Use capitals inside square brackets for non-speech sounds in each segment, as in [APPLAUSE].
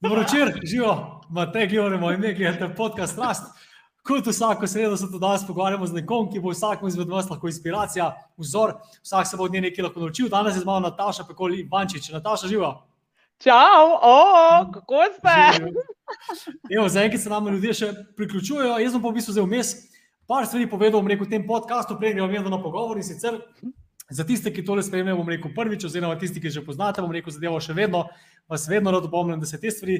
Dobro večer, živo, Matej, gledamo moj ime, gledate podcast Rast. Kot vsako sredo se tudi danes pogovarjamo z nekom, ki bo vsakmu izmed vas lahko inspiracija, vzor, vsak se bo od nje nekaj lahko naučil. Danes je z mano Nataša, Pekoli Ivančič. Nataša, živo. Čau, oh, kako ste? Evo, za enkrat se nam ljudje še priključujejo. Jaz sem pa v bistvu zelo vmes par stvari povedal, bom rekel, v tem podkastu, prej gremo vedno na pogovor in sicer za tiste, ki tole spremljajo, bom rekel prvič, oziroma tisti, ki že poznate, bom rekel zadevo še vedno, vas vedno rad opomnim, da se te stvari,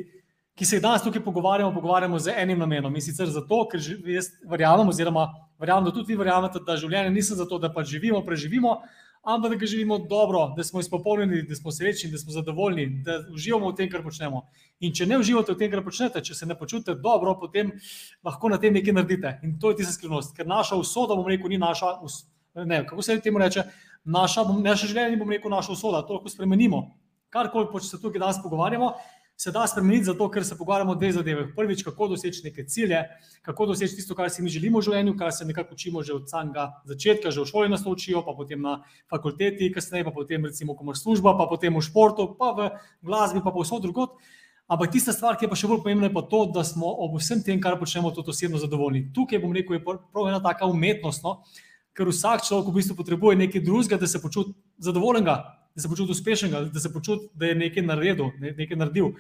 ki se jih danes tukaj pogovarjamo, pogovarjamo z enim namenom in sicer zato, ker jaz verjamem, oziroma verjamem, da tudi vi verjamete, da življenje ni zato, da pa živimo, preživimo, ampak da ga živimo dobro, da smo izpopolnjeni, da smo srečni, da smo zadovoljni, da uživamo v tem, kar počnemo. In če ne uživate v tem, kar počnete, če se ne počutite dobro, potem lahko na tem nekaj naredite. In to je tista skrivnost, ker naša usoda, bom rekel, ni naša, ne, kako se temu reče, naša, naše življenje, bom rekel, naša usoda, to lahko spremenimo. Karkoli se tukaj danes pogovarjamo, se da spremeniti, zato ker se pogovarjamo o dveh zadevah. Prvič, kako doseči neke cilje, kako doseči tisto, kar si mi želimo v življenju, kar se nekako učimo že od samega začetka, že v šoli nas učijo, pa potem na fakulteti, kasneje pa potem recimo, ko imaš službo, pa potem v športu, pa v glasbi, pa povsod drugot. Ampak tista stvar, ki je pa še bolj pomembna, je pa to, da smo ob vsem tem, kar počnemo, tudi osebno zadovoljni. Tukaj bom rekel, je prav ena taka umetnost. No? Ker vsak človek v bistvu potrebuje nekaj drugega, da se počuti zadovoljenega, da se počuti uspešnega, da se počuti, da je nekaj naredil, nekaj naredil.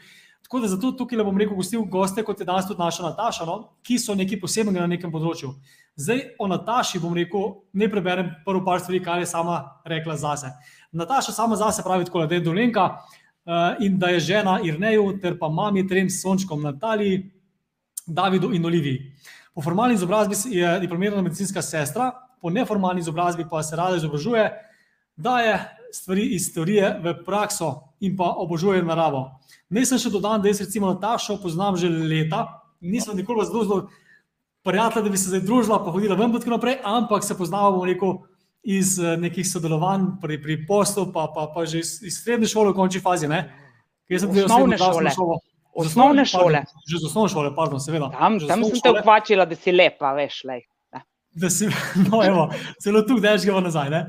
Tako da zato tukaj bom rekel, gostil goste, kot je danes tudi naša Nataša, no, ki so nekaj posebnega na nekem področju. Zdaj o Nataši bom rekel, ne preberem prvo par stvari, kar je sama rekla zase. Nataša sama zase pravi tako, da je dolenka uh, in da je žena Irneju ter pa mami trem sončkom Nataliji, Davidu in Oliviji. Po formalni izobrazbi je diplomirana medicinska sestra, po neformalni izobrazbi pa se rada izobražuje, daje stvari iz teorije v prakso in pa obožuje naravo. Naj sem še dodal, da jaz recimo Natašo poznam že leta, nisem nikoli zelo zelo prijatelj, da bi se zdaj družila, pa hodila ven in tako naprej, ampak se poznamo, bom rekel, iz eh, nekih sodelovanj pri, pri poslu, pa, pa, pa že iz, iz srednje šole v končni fazi. Ne? Jaz sem bil osnovne šole. Šolo. Osnovne šole. Že z osnovne šole, pardon, seveda. Tam, tam sem te ukvačila, da si lepa, veš, lej da si, [LAUGHS] no, evo, celo tu, je že nazaj. Ne?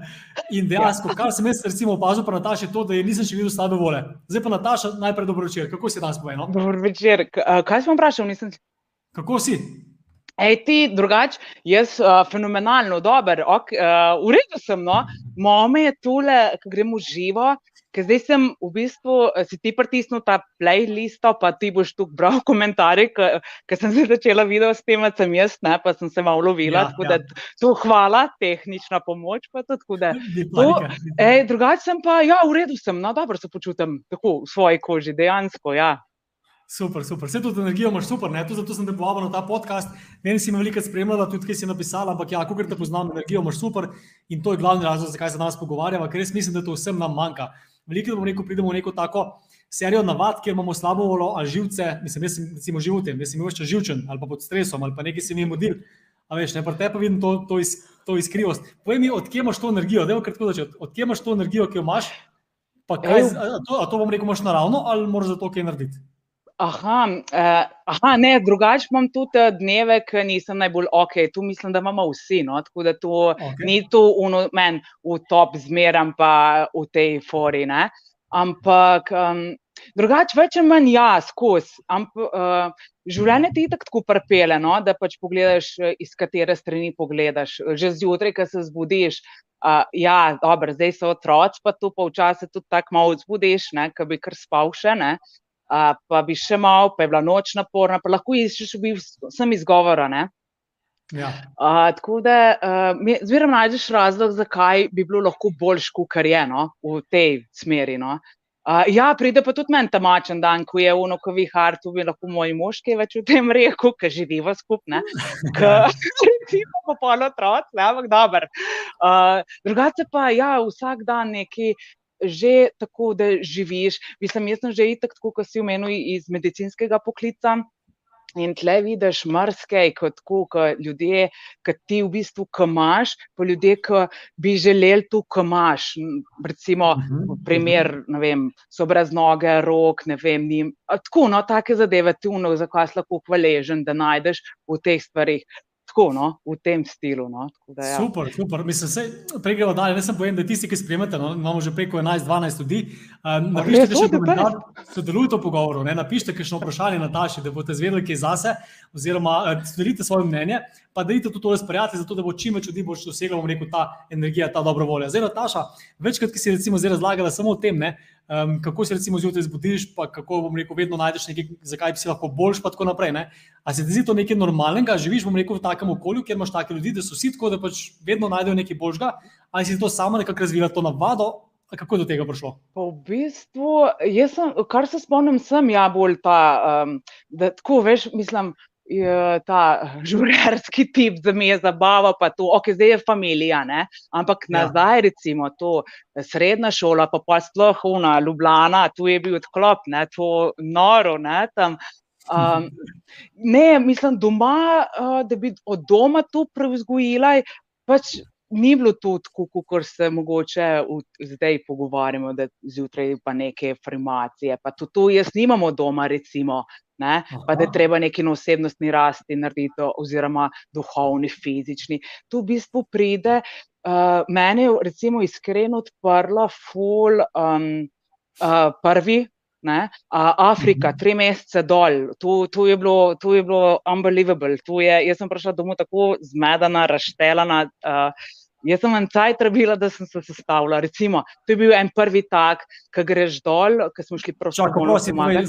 In dejansko, kar sem jaz recimo opazil, pa Nataša, je to, da je nisem še videl slabe vole. Zdaj pa Nataša, najprej dobro večer. Kako si danes povedal? Dobro večer. Kaj sem vprašal? Nisem... Kako si? Ej, ti drugač, jaz uh, fenomenalno, dober, ok, uh, v redu sem, no, mome je tole, ko gremo živo, ker zdaj sem v bistvu, si ti pritisnil ta playlist, pa ti boš tu bral [LAUGHS] komentarje, ker sem se začela video s tem, sem jaz, ne, pa sem se malo lovila, ja, tako ja. da tu hvala, tehnična pomoč, pa [LAUGHS] to, da. To, ej, drugač sem pa, ja, v redu sem, no, dobro se počutim, tako v svoji koži, dejansko, ja. Super, super. Vse to energijo imaš super, ne? zato sem te povabil na ta podcast. Meni si me veliko spremljala, tudi kaj si napisala, ampak ja, kako te poznam, energijo imaš super in to je glavni razlog, zakaj se danes pogovarjamo, ker res mislim, da to vsem nam manjka. Veliko, da rekel, pridemo v neko tako serijo navad, kjer imamo slabo volo, a živce, mislim, jaz sem recimo životem, jaz sem imel še živčen ali pa pod stresom ali pa nekaj si mi je modil. A veš, ne, pa te pa vidim to, to, iz, to iskrivost. Povej mi, odkje imaš to energijo, da je kratko začeti, odkje imaš to energijo, ki jo imaš, pa kaj, a to, a to bom rekel, imaš naravno ali moraš za to kaj narediti? Aha, uh, aha, ne, drugače imam tudi eh, dneve, ki nisem najbolj ok. Tu mislim, da imamo vsi. No? Tako da to okay. ni tu meni v top zmeram, pa v tej fori. Ne? Ampak um, drugače, več ali manj jaz, skozi. Uh, življenje ti tako prpele, no? da pač pogledaš, iz katere strani pogledaš. Že zjutraj, ko se zbudiš. Uh, ja, dobro, zdaj so otroci, pa tu pa včasih tudi tako malo zbudiš, da bi kar spal še. Ne? Pa bi še malo, pa je bila noč naporna, pa lahko iščeš, bi sem izgovora. Ja. Uh, tako da uh, zmeraj najdeš razlog, zakaj bi bilo lahko boljš, kot kar je no, v tej smeri. No. Uh, ja, pride pa tudi meni tamačen dan, ko je uno, ko vihar, tu bi lahko moji moški več v tem reku, ki živijo skupaj. [LAUGHS] Ti pa popolno otroci, ampak dobro. Uh, drugače pa ja, vsak dan neki že tako, da živiš. Mislim, jaz sem že itak, tako kot si omenil, iz medicinskega poklica. In tle vidiš marsikaj, kot ljudje, ki ti v bistvu kamaš, pa ljudje, ki bi želeli tu kamaš. Recimo, uh mhm, -huh. primer, ne vem, so brez noge, rok, ne vem, njim. Tako, no, take zadeve, tu, no, za kaj si lahko hvaležen, da najdeš v teh stvarih. Tako, no, v tem stilu. No, da, ja. Super, super. Mislim, da prej gremo dalje. Ne sem povem, da tisti, ki spremljate, no, imamo že preko 11-12 ljudi. Um, napišite še komentar, sodelujte v pogovoru, ne, napišite kakšno vprašanje Nataši, da boste zvedeli, kaj zase, oziroma delite svoje mnenje, pa idete tudi to razprijati, zato da bo čim več ljudi boš dosegla, bomo rekel, ta energija, ta dobra volja. Zdaj, Nataša, večkrat, ki si recimo zdaj razlagala samo o tem, ne, um, kako se recimo zjutraj zbudiš, pa kako bom rekel, vedno najdeš nekaj, zakaj bi si lahko boljš, pa tako naprej. Ne? A se ti zdi to nekaj normalnega, živiš bom rekel v takem okolju, kjer imaš take ljudi, da so vsi tako, da pač vedno najdejo nekaj boljšega, ali si to samo nekako razvila to navado. Kako je do tega prišlo? Pa v bistvu, sem, kar se spomnim, sem ja bolj ta, um, da tako veš, mislim, ta [LAUGHS] žurerski tip, da mi je zabava, pa to, ok, zdaj je familija, ne? ampak ja. nazaj, recimo, to srednja šola, pa pa sploh una Ljubljana, tu je bil odklop, ne? to noro, ne, tam. Um, [LAUGHS] ne, mislim, doma, uh, da bi od doma to prevzgojila, pač ni bilo to tako, kot se mogoče v, zdaj pogovarjamo, da zjutraj pa neke informacije. Pa tudi to jaz nimamo doma, recimo, ne? pa da je treba neki na osebnostni rasti narediti, oziroma duhovni, fizični. Tu v bistvu pride, uh, meni je recimo iskreno odprla ful um, uh, prvi. Ne? Afrika, mhm. tri mesece dol, tu, tu, je bilo, tu je bilo unbelievable. Je, jaz sem prišla domov tako zmedena, raštelana. Uh, Jaz sem en cajt rabila, da sem se sestavila. Recimo, to je bil en prvi tak, ki greš dol, ki smo šli proti Čaku.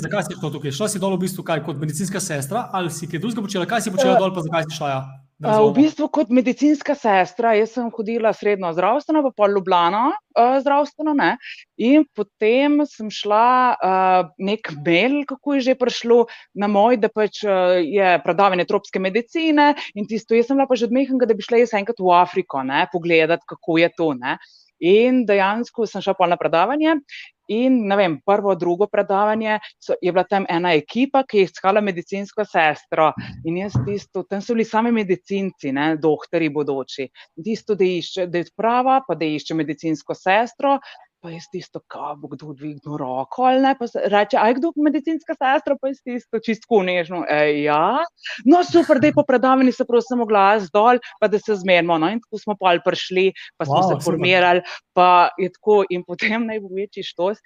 Zakaj si to tukaj? Šla si dol v bistvu kaj, kot medicinska sestra ali si kaj drugega počela? Kaj si počela uh, dol, pa zakaj si šla? Ja? V bistvu kot medicinska sestra, jaz sem hodila srednjo zdravstveno, pa pol Ljubljana uh, zdravstveno. Ne? In potem sem šla uh, nek mail, kako je že prišlo na moj, da pač uh, je predavanje tropske medicine in tisto. Jaz sem bila pa že odmehnega, da bi šla jaz enkrat v Afriko, ne? pogledati, kako je to. Ne? In dejansko sem šla na predavanje In vem, prvo, drugo predavanje so, je bila tam ena ekipa, ki je iskala medicinsko sestro. In jaz tisto, tam so bili sami medicinci, ne, doktori bodoči. Tisto, da, išče, da je prava, pa da išče medicinsko sestro, pa je tisto, kako bo kdo dvignil roko ali ne. Reče, aj kdo medicinska sestra, pa je tisto čisto nežno. E, ja, no super, da je po predavanju se prav samo glas dol, pa da se zmerimo. No, in tako smo pa ali prišli, pa smo wow, se formirali, pa je tako in potem največji štos.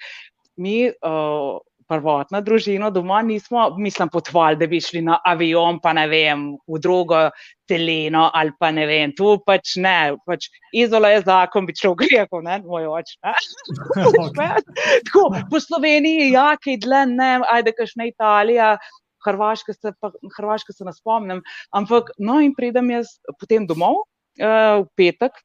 Mi, uh, prvotna družina doma, nismo, mislim, potvali, da bi šli na avion, pa ne vem, v drugo teleno ali pa ne vem, tu pač ne, pač izola je zakon, bi šel greko, ne, moj oče. [LAUGHS] Tako, po Sloveniji, ja, kaj dle, ne, ajde, kašne Italija. Hrvaška se, pa, Hrvaška se ne spomnim, ampak no, in pridem jaz potem domov uh, v petek,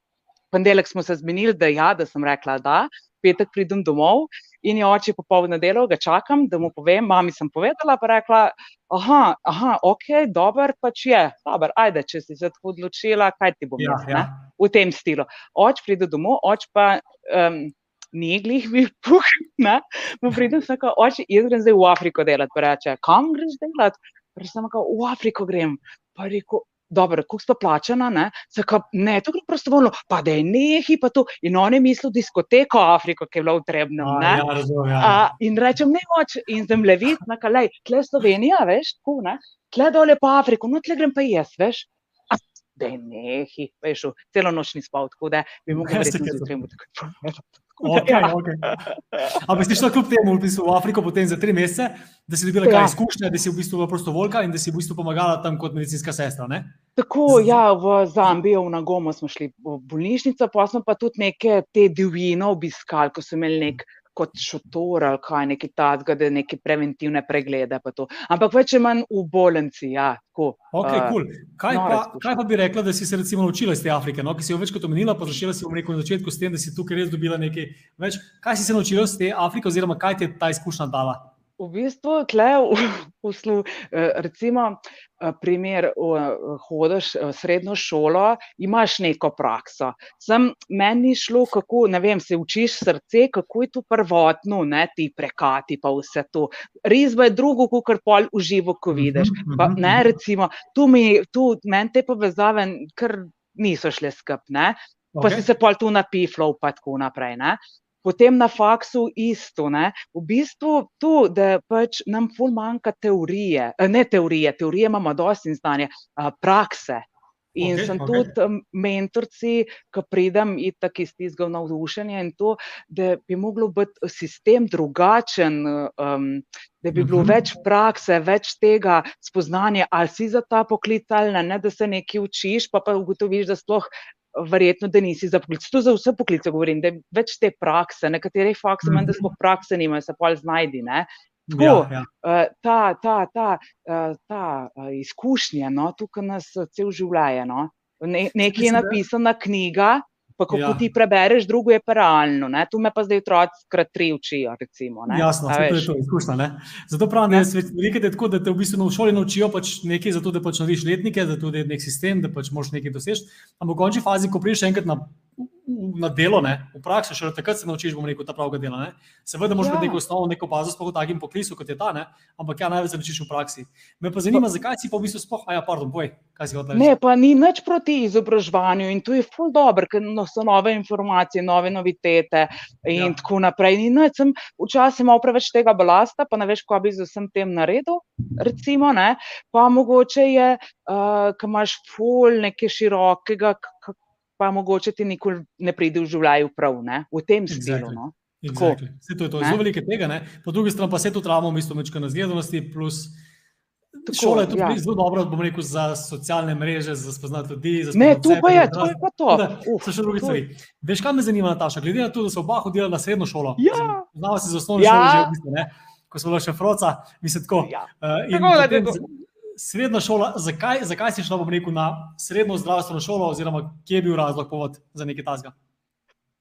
ponedeljek smo se zmenili, da ja, da sem rekla da, petek pridem domov in je oče popoldne delal, ga čakam, da mu povem, mami sem povedala, pa rekla, aha, aha ok, dober, pač je, dober, ajde, če si se tako odločila, kaj ti bom ja, ja. v tem stilu. Oč pride domov, oč pa um, ni glih bil [LAUGHS] puh, ne, mu pridem vsaka, oč, jaz grem zdaj v Afriko delati, pa reče, kam greš delati? Pa sem rekel, v Afriko grem. Pa rekel, dobro, kako so plačena, ne, Saka, ne, to gre prostovoljno, pa da je nehi, pa to. In on je mislil diskoteko Afriko, ki je bila utrebna. Ja, ja. In rečem, ne moč, in zemljevid, na kalej, tle Slovenija, veš, tako, ne, tle dole pa Afriko, no tle grem pa jaz, veš. Da je nehi, veš, celo noč ni spal, tako da bi mogel reči, da je to treba. Okay, ja. okay. Ampak si šel kljub temu v, bistvu v Afriko potem za tri mesece, da si dobila ja. izkušnje, da si v bistvu prostovoljka in da si v bistvu pomagala tam kot medicinska sestra. Ne? Tako, ja, v Zambiji, v Nagomo smo šli v bolnišnico, pa smo pa tudi neke te divjine obiskali, ko so imeli nek kot šotor ali kaj neki tazga, da neke preventivne preglede. Ampak več ali manj v bolnici. Ja, okay, cool. kaj, pa, kaj pa bi rekla, da si se recimo naučila iz te Afrike, no? ki si jo večkrat omenila, pa začela si v nekem začetku s tem, da si tukaj res dobila nekaj več. Kaj si se naučila iz te Afrike, oziroma kaj ti je ta izkušnja dala? V bistvu, tle, v, [LAUGHS] v, v, recimo, eh, primer, hodiš v srednjo šolo, imaš neko prakso. Sem meni šlo, kako ne vem, se učiš srce, kako je to prvotno, ne ti prekati, pa vse to. Res je drugo, kot pol uživo, ko vidiš. Pa, ne, recimo, tu mi, tu meni te povezave, ker niso šle skup, ne. Pa okay. si se pol tu napiflo, pa tako naprej. Ne? Potem na faksu isto. Ne? V bistvu to, da pač nam ful manjka teorije, eh, ne teorije, teorije imamo dosti in znanje, prakse. In Okej, sem okej. tudi mentorci, ki pridem itak iz tistega navdušenja in to, da bi moglo biti sistem drugačen, um, da bi bilo Mhm. več prakse, več tega spoznanja, ali si za ta poklic ali ne, ne da se nekaj učiš, pa pa ugotoviš, da sploh verjetno, da nisi za poklic. To za vse poklice govorim, da je več te prakse, nekateri fakse manj, da Mhm. sploh prakse nimajo, se pa znajdi, ne. Tako, Ja, ja. Uh, ta, ta, ta, uh, ta uh, izkušnja, no, tukaj nas cel življenje. No. Ne, nekaj je napisana knjiga, pa ko Ja. ti prebereš, drugo je pa realno. Ne. Tu me pa zdaj otroci krat tri učijo. Recimo, ne. Jasno, to je to izkušnja. Ne? Zato pravim, je svet veliko je tako, da te v bistvu v šoli naučijo pač nekaj, zato da pač noviš letnike, da je nek sistem, da pač moraš nekaj doseči. Ampak v končni fazi, ko prideš enkrat na, na delo, ne, v prakso, še takrat se naučiš, bom rekel, ta pravega dela. Ne. Seveda moraš Ja. imeti neko osnovno, neko bazo, sploh v takem poklicu, kot je ta, ne. ampak ja, največ se naučiš v praksi. Me pa zanima, zakaj si pa v bistvu sploh, a ja, pardon, boj, kaj si hotel reči? Ne, pa ni nič proti izobraževanju in to je ful dobro, ker no, so nove informacije, nove novitete in Ja. ja. tako naprej. Ni nič, sem včasih imel preveč tega balasta, pa ne veš, kaj bi z vsem tem naredil. Recimo, ne? pa mogoče je, uh, ko imaš ful nekaj širokega, pa mogoče ti nikoli ne pride v življenju prav, ne? v tem stilu. Exactly. No? Exactly. Vse to je to. Ne? Zelo veliko tega, ne? po drugi strani pa se tudi rabimo, v bistvu, mečka na zgledanosti, plus Tako, šola je tudi ja. zelo dobra, bom rekel, za socialne mreže, za spoznati ljudi. Za Ne, spoznati tu sebe, pa je, to je pa to. Da Uf, So še druge stvari. Veš, kaj me zanima, Nataša? Glede na to, da so oba hodila na srednjo šolo. Ja. Znala si za osnovno Ja. šolo že v bistvu, ne? ko smo bila še froca, mislim tako. Ja. Uh, Tako da, potem Srednja šola, zakaj, zakaj si šla, rekel, na srednjo zdravstveno šolo, oziroma kje je bil razlog povod za nekaj tasga?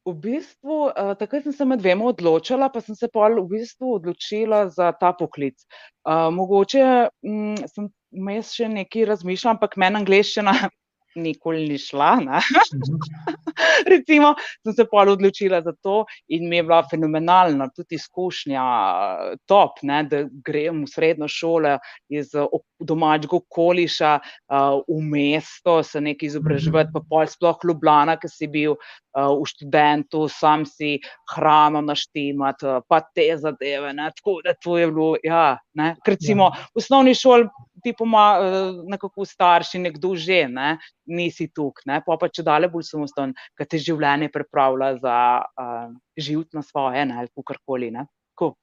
V bistvu, uh, takrat sem se med dvema odločila, pa sem se pol v bistvu odločila za ta poklic. Uh, mogoče um, sem vmes še nekaj razmišljala, ampak meni angliščina nikoli ni šla. Ne? [LAUGHS] Recimo, sem se pol odločila za to in mi je bila fenomenalna tudi izkušnja, top, ne, da grem v srednjo šolo iz domačega okoliša uh, v mesto, se nekaj izobraževati, pa pol sploh Ljubljana, ki si bil uh, v študentu, sam si hrano naštemati, pa te zadeve. Ne, tako da to je bilo, ja, ne, recimo v osnovni šoli ti pomaga nekako starši, nekdo že, ne, nisi tukaj, ne, pa pa če dalje bolj samostojen, ker te življenje pripravlja za uh, živeti na svoje, ne, ali. Tako.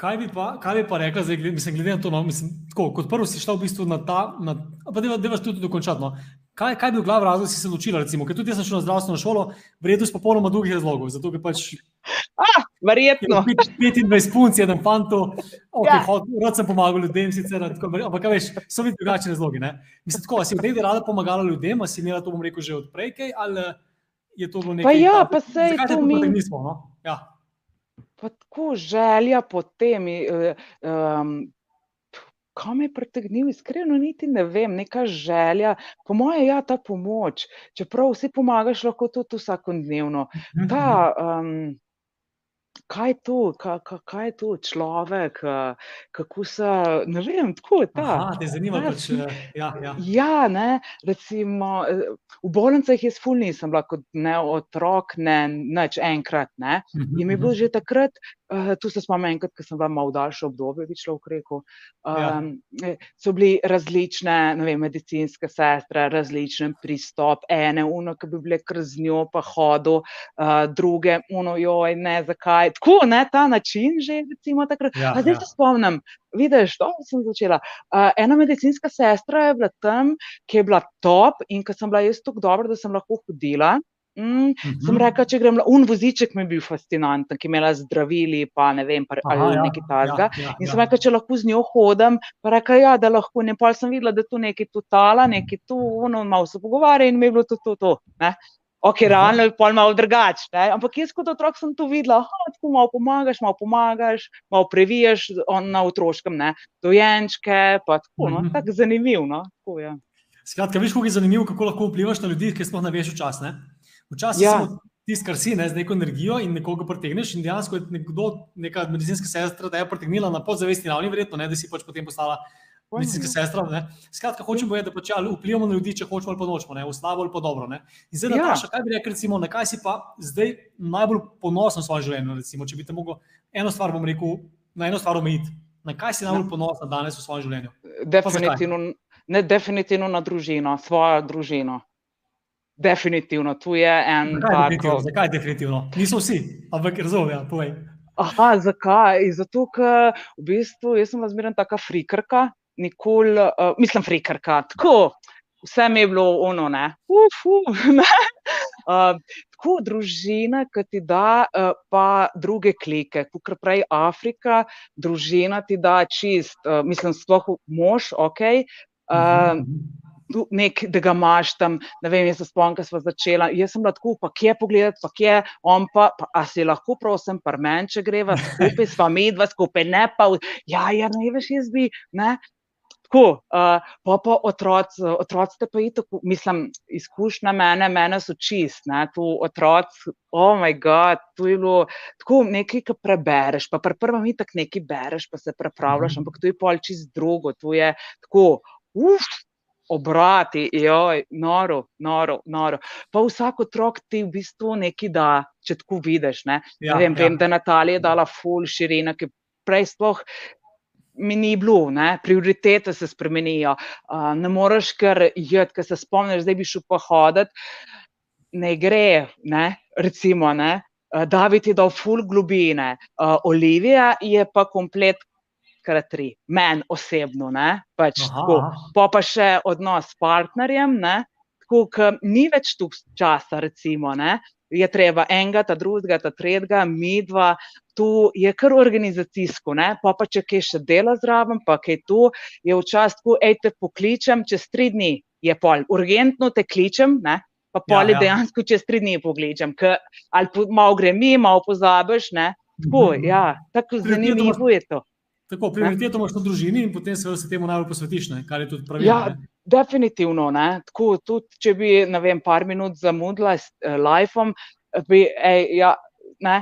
Kaj bi pa, kaj bi pa rekla, zdaj, mislim, glede na to, no, mislim, tako, kot prvo si šla v bistvu na ta, na, pa deva tudi dokončati. No. Kaj, kaj bi bil glavni razlog, da si se naučila? Recimo, ker tudi jaz sem šla na zdravstveno šolo, verjetno iz popolnoma drugih razlogov. Zato, ker pač Ah, verjetno. [LAUGHS] 25 punc, eden fanto, okay, Ja. ja. rad sem pomagal ljudem, sicer, tako, ampak veš, so bili drugačni razlogi. Ne? Mislim, tako, si v tej rada pomagala ljudem, si imela to, bom rekel, že odprej, kaj, ali je to bilo nekaj? Pa ja, tako- pa zakaj te to mi- potegnilo, no? Ja. Pa tako želja po tem. Um, Kaj me je pritegnilo, iskreno niti ne vem, neka želja, po mojem, ja, ta pomoč. Čeprav vsi pomagaš, lahko tudi vsakodnevno. Ta, um, kaj je to, kaj, kaj je to človek, uh, kako se, ne vem, tako je ta. Aha, te zanima, Ja, pač, sem- eh, ja, ja. Ja, ne, recimo, eh, v bolnicah jaz ful nisem bila kot ne otrok, ne nič enkrat, ne. In mi je bilo že takrat, uh, tu se spomnim enkrat, ko sem bila malo daljše obdobje, bi človek rekel, Ja. um, eh, so bili različne, ne vem, medicinske sestre, različen pristop, ene, uno, ki bi bile kar z njo pa hodil, uh, druge, uno, joj, ne, zakaj, tako, ne, ta način že, recimo takrat. Ja, A zdaj ja. se spomnim, vidiš, to sem začela. Uh, ena medicinska sestra je bila tam, ki je bila top in ko sem bila jaz tako dobra, da sem lahko hodila. Mm, sem Mhm. rekla, če grem, un voziček mi je bil fascinanten, ki je imela zdravili, pa ne vem, pa, Aha, ali ja, nekaj takega. ja, ja, In ja. sem rekla, če lahko z njo hodim, pa rekla, ja, da lahko. In pol sem videla, da tu nekaj totala, nekaj tu, ono, malo se pogovarja in mi je bilo to, to, to. Ne? Ok, Aha. realno je pol malo drugače, ampak jaz kot otrok sem to videla, aha, tako malo pomagaš, malo pomagaš, malo previjaš on, na otroškem, ne, dojenčke, pa tako, no, Mhm. tako zanimivo, no, tako je. Skratka, veš, kako je zanimivo, kako lahko vplivaš na ljudi, ki sploh ne veš včasih. Včasih Ja. samo tisti, kar si, ne, z neko energijo in nekoga pritegneš, in dejansko je nekdo, neka medicinska sestra, da je pritegnila na podzavestni ravni, verjetno, ne, da si pač potem postala medicinska sestra. Ne. Skratka, hočem povedati, da pač, ja, vplivamo na ljudi, če hočemo ali pa nočemo, ne, v slabo ali pa dobro. Ne. In zdaj, Ja. Nataša, kaj bi rekel, recimo, na kaj si pa zdaj najbolj ponosen v svojem življenju? Recimo, če bi te mogel eno stvar, bom rekel, na eno stvar omejiti. Na kaj si najbolj ponosen danes v svojem življenju? Definitivno ne, definitivno na družino, svojo družino. Definitivno, tu je en. Zakaj, tako... definitivno? Zakaj definitivno? Niso vsi, ampak razumem, ja, povej. Aha, zakaj? Zato, ker v bistvu jaz sem zmeraj taka frikarka, nikoli, uh, mislim, frikarka. Tako, vse mi je bilo ono, ne. Uf, uf, [LAUGHS] ne. Uh, tako družina, ki ti da, uh, pa druge klike, kot prej Afrika, družina ti da čist, uh, mislim, sploh mož, ok. Uh, nek, da ga imaš tam, ne vem, jaz se spomnim, ko smo začeli. Jaz sem lahko, pa kje pogledati, pa kje on pa, pa a si lahko, prosim, parmen, če greva skupaj, sva medva skupaj, ne pa, ja, ja, ne veš, jaz bi, ne. Tako, uh, pa pa otroci, otroci te pa itak, mislim, izkušnja mene, mene so čist, ne, tu otroci, oh moj bog, tu je bilo tako nekaj, kar prebereš, pa pri prvem itak nekaj bereš, pa se prepravljaš, ampak tu je pol čist drugo, tu je tako, uf, obrati, joj, noro, noro, noro. Pa vsak otrok ti v bistvu nekaj da, če tako vidiš. Ja, vem, ja. vem, da Natalija je dala ful širina, ki prej sploh. Mi ni bilo, ne? prioritete se spremenijo. Uh, ne moreš kar jeti, ker se spomniš, da bi šel pa hoditi. Ne gre, ne? recimo, ne? Uh, David je dal full globine, uh, Olivija je pa komplet krat tri, meni osebno. Pač pa pa še odnos s partnerjem, tako ni več tu časa, recimo. Ne? Je treba enega, ta drugega, ta tretjega, mi dva, tu je kar organizacijsko, ne? pa pa če kaj še dela zraven, pa kaj tu je včasih, ej te pokličem, čez tri dni je pol, urgentno te kličem, ne? pa pol je ja, ja. dejansko čez tri dni pokličem, K, ali malo gre mi, malo pozabiš, ne? tako, mhm. ja, tako zanimivo je to. Tako, prioriteto imaš na družini in potem se temu najbolj posvetiš, ne? kar je tudi pravilno. Ja, definitivno. Tako, tudi, če bi vem, par minut zamudila s uh, liveom, bi, ej, ja, ne,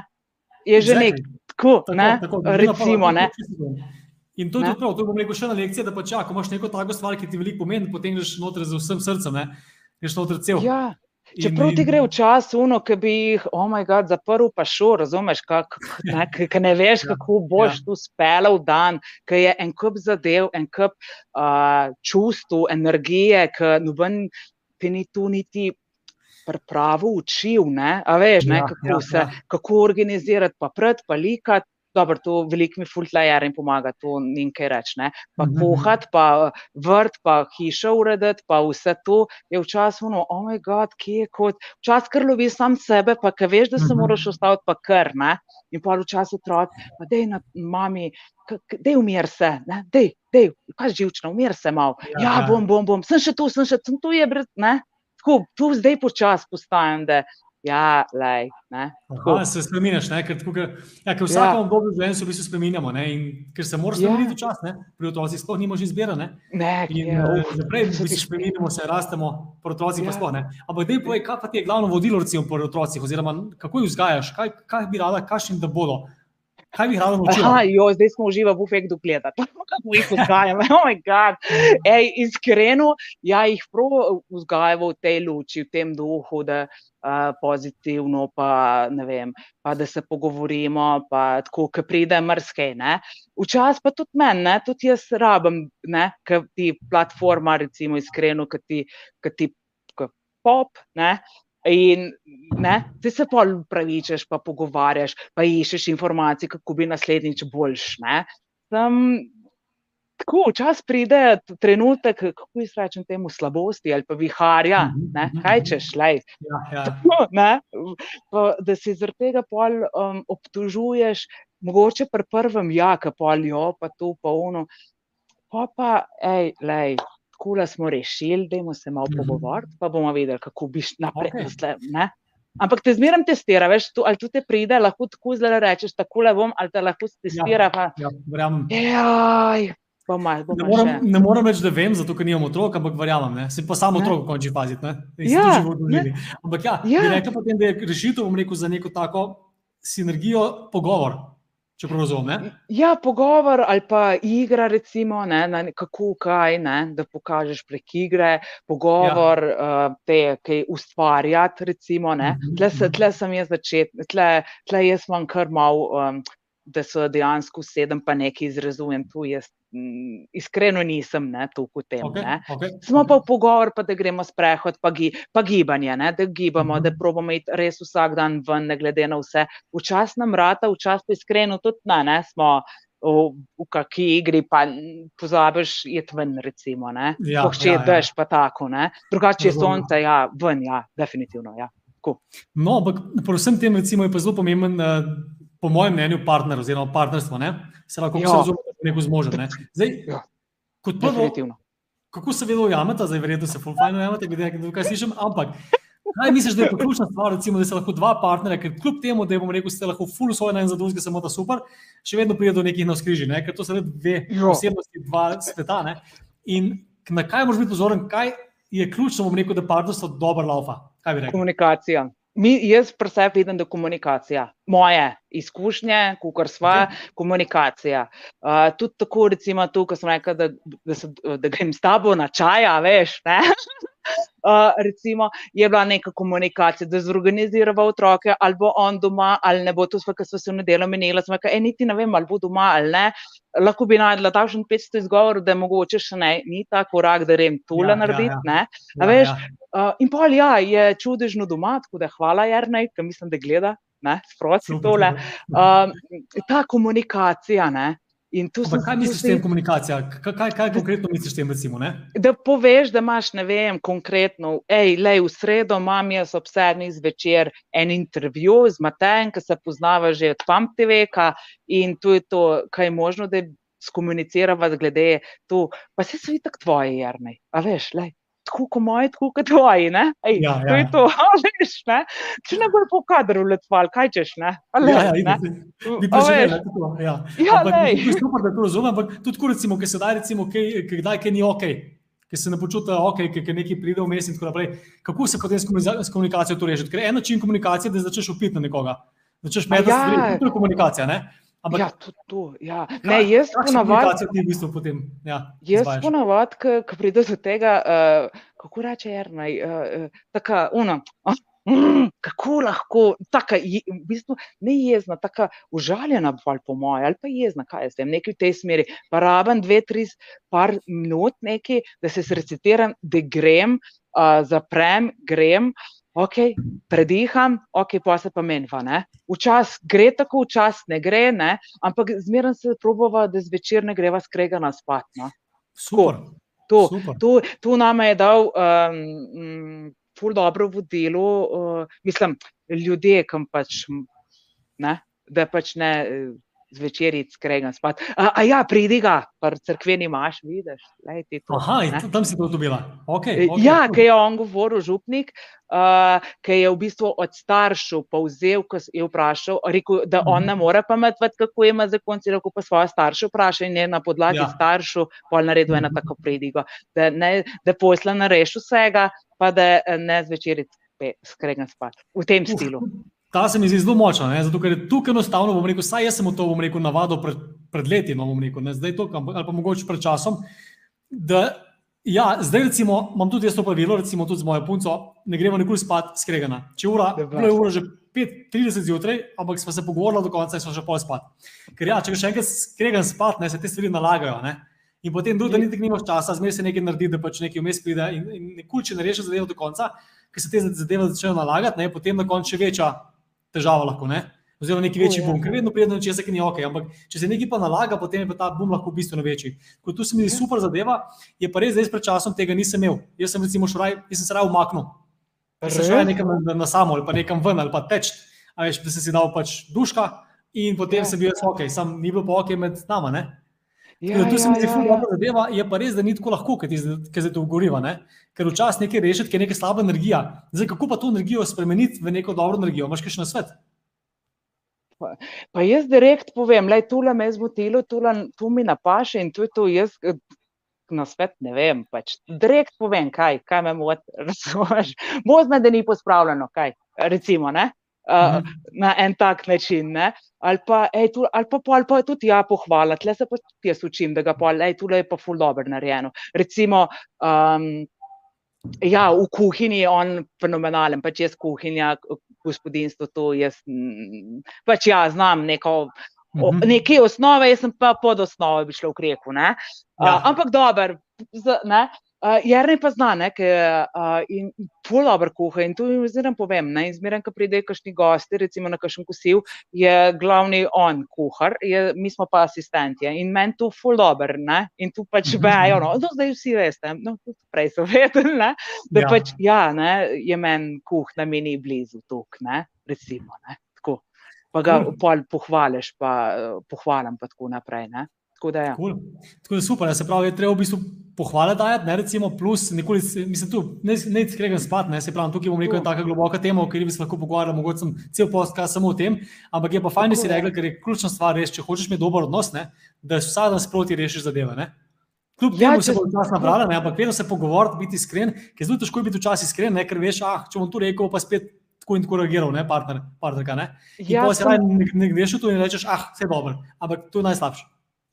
je že nek. Tako, tako, ne, tako, recimo. Ne. In to je tudi prav, to bom rekel še na lekcije, da pa če imaš neko tako stvar, ki ti veliko pomeni, potem greš noter z vsem srcem, ne? greš noter cel. Ja. Čeprav ti gre v čas, uno, ki bi jih, oh moj bog, zaprl, pa šel, razumeš, ki ne veš, ja, kako boš ja. tu spela v dan, ki je en kup zadev, en kup uh, čustv, energije, ki noben ti ni tu niti. Pravo učil, ne? a veš, ne, ja, kako, ja, se, ja. kako organizirati, pa pred, pa likati, dobro, to veliko mi fultlajer in pomaga, to ni kaj reči. Pa mm -hmm. kuhati, pa vrt, pa hišo urediti, pa vse to je včasih ono, oh moj bog, kje je kot, včasih kar lovi sam sebe, pa kaj veš, da se mm -hmm. moraš ostaviti, pa kar ne. In pa včasih otrok, pa dej na mami. Dej, umir se, dej, dej, kaj živčno, umir se malo. Ja, ja, bom, bom, bom, sem še tu, sem še sem tu, je brez, ne. Tako, tu zdaj počasi postajam, da Ja, lej, Aha, se spremeniš, ker, ker, ja, ker vsakem ja. obdobju življenja se v bistvu spremenjamo. Ne? In ker se moraš spremeniti ja. čas, ne? pri otrocih sploh nimo že izbira. Ne? Ne, in uh, naprej se spremenimo, se rastemo, pri otrocih ja. pa sploh ne. Ampak dej povej, kaj pa ti je glavno vodilo recimo pri otrocih, oziroma kako jih vzgajaš, kaj, kaj bi rada, kakšni da bodo. Kaj bi rada naučila? Zdaj smo uživali v efektu gleda. [LAUGHS] Kako jih vzgajamo? Oh [LAUGHS] Ej, iskreno, ja, jih prav vzgajamo v tej luči, v tem duhu, da uh, pozitivno, pa, vem, pa da se pogovorimo, pa tako, ki pride mrske. Včasih pa tudi meni, tudi jaz rabim, ker ti platforma, recimo, iskreno, ki ti, ti pop. Ne? In ti se pa upravičeš, pa pogovarjaš, pa iščeš informacije, kako bi naslednjič boljš. Tako, včasih pride trenutek, kako jaz rečem temu, slabosti ali pa viharja, mhm, ne? Mhm, kaj mhm. češ, lej. Ja, ja. Pa, da si zaradi tega pol um, obtužuješ, mogoče pri prvem, ja, ka pol jo, pa to, pa ono. Pa pa, hej, lej, tako smo rešili, da bomo se malo pogovorili, pa bomo videli, kako bi šli naprej. Okay. Ampak te zmeraj testira, veš, tu, ali tu te pride, lahko tako zelo rečeš, tako le bom, ali te lahko testira. Ja, pa... ja, verjamem. Jaj, bom mal, bom ne, moram, ne moram več, da vem, zato ker nimam otrok, ampak verjamem, se pa samo otrok konči paziti. Ja, ampak ja, ja. rekel potem, da je rešitev, bom rekel, za neko tako sinergijo pogovor. Če prav razumem. Ja, pogovor ali pa igra, recimo, ne, na, kako kaj, ne, da pokažeš prek igre, pogovor, ja. uh, te, kaj ustvarjati. Recimo, mhm, tle, se, mhm. tle sem jaz začet, tle, tle jaz imam kar mal. Um, da so dejansko sedem, pa nekaj izrazujem. Tu jaz m, iskreno nisem ne, tu v tem. Okay, ne. okay, Smo pa v pogovor, pa da gremo sprehod, pa, gi, pa gibanje, ne, da gibamo, Mhm. da probamo iti res vsak dan ven, ne glede na vse. Včasih nam rata, včasih pa iskreno tudi ne, ne smo. V, v kakšni igri, pa pozabiš, je ven, recimo. Ja, Ja, če ja, je ja. dež, pa tako. ne. Drugače je sonce, ja, ven, ja, definitivno. Ja. No, ampak pri vsem tem recimo, je pa zelo pomemben, eh, po mojem mnenju, partner oziroma partnerstvo. Ne? Se lahko Ja. ja. razume, da je neko zmožen. Ne? Zdaj, Ja. kot prvo, Definitivno. kako se vedno ujamete, zdaj verjetno se fulfajno ujamete, glede na to, kaj slišim, ampak kaj misliš, da je ključna stvar, recimo, da se lahko dva partnerja, ker kljub temu, da je bom rekel, ste lahko full svoj en za drugega, samo da super, še vedno pride do nekih navskrižij, ne? ker to so dve Ja. osebnosti, dva sveta. Ne? In na kaj moraš biti pozoren, kaj je ključno, bom rekel, da partnerstvo dobro laufa. Komunikacija. Mi, jaz pri sebi vidim, da je komunikacija. Moje izkušnje, kar sva, Ok. komunikacija. Uh, tudi tako, recimo, tu, ko sem rekel, da, da, se, da grem s tabo na čaj, veš. Ne? [LAUGHS] Uh, recimo, je bila neka komunikacija, da zorganiziramo otroke, ali bo on doma, ali ne bo to, kar smo se v nedeljo menili. Sem rekel, niti ne vem, ali bo doma ali ne. Lahko bi najdla takšen 500 izgovor, da je mogoče še ne, ni ta korak, da grem tole Ja, ja, ja, narediti. ja. Ja, Ja, A veš, ja. Uh, in pa ja, je čudežno doma, tako da hvala, Jrnej, ki mislim, da gleda, ne, sproti tole. Um, ta komunikacija, ne. In tu Ampak sem kaj tu misliš s tem komunikacija? Kaj, kaj, kaj konkretno misliš s tem, recimo? Ne? da poveš, da imaš, ne vem, konkretno, hej, lej, v sredo imam jaz ob sedmih zvečer en intervju z Matejem, ki se poznava že od pamtiveka in tu je to, kaj je možno, da skomunicirava glede to, pa se so itak tvoji, Jarnej, a veš, lej. Tako kot moji, tako kot tvoji. ne. Ej, Ja, to ja. je to, [LAUGHS] a veš, ne? Če ne bo po kadru letval, kaj češ, ne? A lej, Ja, ja, ne? Bi A preživeli, veš, ne, tako, ja. Ja, ampak to je super, da to razumem, ampak tudi tako, recimo, ki se da, recimo, kaj, kaj, kdaj, kaj ni ok, ki se ne počutijo ok, ki, ki nekaj pride vmes in tako naprej. Kako se potem s komunikacijo to reši? Ker en način komunikacije je, da začneš upiti na nekoga. Začneš metati ja. stvari, to je komunikacija, ne? Ampak Ja, tudi to. Ja. Ne, jaz ponavadi. ti v bistvu potem, ja, Jaz ponavadi, ko pride do tega, uh, kako reče Jrnaj, uh, tako, uno. ah, Mm, kako lahko, tako je, v bistvu ne jezna, tako užaljena, bolj po mojem, ali pa jezna, kaj jaz vem, nekaj v tej smeri. Pa rabim dve, tri, par minut, nekaj, da se srecitiram, da grem, uh, zaprem, grem, ok, prediham, ok, pa se pa menva. Ne? Včasih gre tako, včasih ne gre, ne? ampak zmeraj se probava, da zvečer ne greva skregana spat. No? Super. To, super. tu, tu nam je dal um, ful dobro vodilo, uh, mislim, ljudje, kam pač, ne, da pač ne zvečer iti skregan spat. A, a ja, pridi ga, pa crkveni imaš, vidiš, lej ti to. Aha, in ne. tam si to dobila. Okay, Eh, okay, Ja, ki je on govoril, župnik, uh, ki je v bistvu od staršev povzel, ko je vprašal, rekel, da on Mhm. ne more pametovati, kako ima zakon, si rekel pa svoje starše vpraša in je na podlagi Ja. staršev pol naredil eno Mhm. tako predigo, da, ne, da posla ne reši vsega, pa da ne zvečer skregam spat. V tem Uf, stilu. Ta se mi zdi zelo močna, ne? zato ker je tukaj enostavno, bom rekel, saj jaz sem v to, bom rekel, navadil pred, pred leti, no, bom rekel, ne zdaj to, ali pa mogoče pred časom. Da, ja, zdaj recimo, imam tudi jaz to pravilo, recimo tudi z mojo punco, ne gremo nikoli spat skregana. Če ura, bilo je ura že 5:30 zjutraj, ampak smo se pogovorili do konca in smo še pol spat. Ker ja, če še enkrat skregan spat, ne, se te stvari nalagajo. Ne? In potem drugi dan niti nimaš časa, zmeraj se nekaj naredi, da pač nekaj vmes pride in, in nikoli, če ne rešiš zadevo do konca, ker se te zadeve začnejo nalagati, ne, potem na koncu še večja težava lahko, ne? oziroma neki večji ja. bum, ker vedno pride do nečesa, ki ni ok, ampak če se nekaj pa nalaga, potem je pa ta bum lahko bistveno večji. Ko tu se mi zdi super zadeva, je pa res, da jaz pred časom tega nisem imel. Jaz sem recimo šraj, jaz sem se raj umaknil. Jaz sem šel nekam na, na samo ali pa nekam ven ali pa teč, a veš, da sem si dal pač duška in potem Ja. sem bil jaz ok, sam ni bilo pa ok med nama, ne? Ja, Ja, tu se mi zdi, ja, ful ja. dobra zadeva, je pa res, da ni tako lahko, ker se to ugoriva. Ne? Ker včasih nekaj rešiti, ker je neka slaba energija. Zdaj, kako pa to energijo spremeniti v neko dobro energijo? Imaš še na svet? Pa jaz direkt povem, da je tole me zmotilo, tule, tu mi napaše in to je to. Jaz eh, na svet ne vem. Pač. Direkt povem, kaj, kaj me moti. [LAUGHS] Razumeš? Možno, da ni pospravljeno, kaj. Recimo, ne? Uh, Mhm. na en tak način. Ne? Ali pa, ej, tu, ali pa, ali pa tudi ja, pohvala, tle se pa tudi jaz učim, da ga pa, ej, tule je pa ful dobro narejeno. Recimo, um, ja, v kuhinji je on fenomenalen, pač jaz kuhinja, gospodinstvo, to jaz, mm, pač ja, znam neko O, Mhm. nekaj osnove, jaz sem pa pod osnovo bi šla v kreku. Ja. Ja. Uh, ampak dober, z- ne. Uh, Jernej pa zna, ne, ker uh, in pol dobro kuha in to jim zmeraj povem. Ne, in zmeraj, ko pridejo kakšni gosti, recimo na kakšen kosil, je glavni on kuhar, je, mi smo pa asistenti in meni to ful dober, ne, in tu pač [LAUGHS] vejo, no, no, zdaj vsi veste, no, tudi prej so vedeli, ne, da Ja. pač, ja, ne, je meni kuhna mi ni blizu tuk, ne, recimo, ne, tako. Pa ga Cool. pol pohvališ, pa eh, pohvalim pa tako naprej, ne. Tako da ja. Cool. Tako da super, ne, se pravi, je treba v bistvu pohvale dajati, ne, recimo, plus nikoli, se- mislim, tu ne, ne skregam spat, ne, se pravi, tukaj bom rekel, je taka globoka tema, o kateri bi se lahko pogovarjal, mogoče sem cel podcast samo o tem, ampak je pa fajn, da si Tako je. rekla, ker je ključna stvar res, če hočeš imeti dober odnos, ne, da vsak dan sproti rešiš zadeve, ne. Kljub Ja, temu se če- bo čas nabrala, ne, ampak vedno se pogovoriti, biti iskren, ker je zelo težko je biti včasih iskren, ne, ker veš, ah, če bom tu rekel, pa spet tako in tako reagiral, ne, partner, partnerka, ne. In Ja, ja, se raje ne, ne greš v to in rečeš, ah, vse dobro, ampak to je najslabše.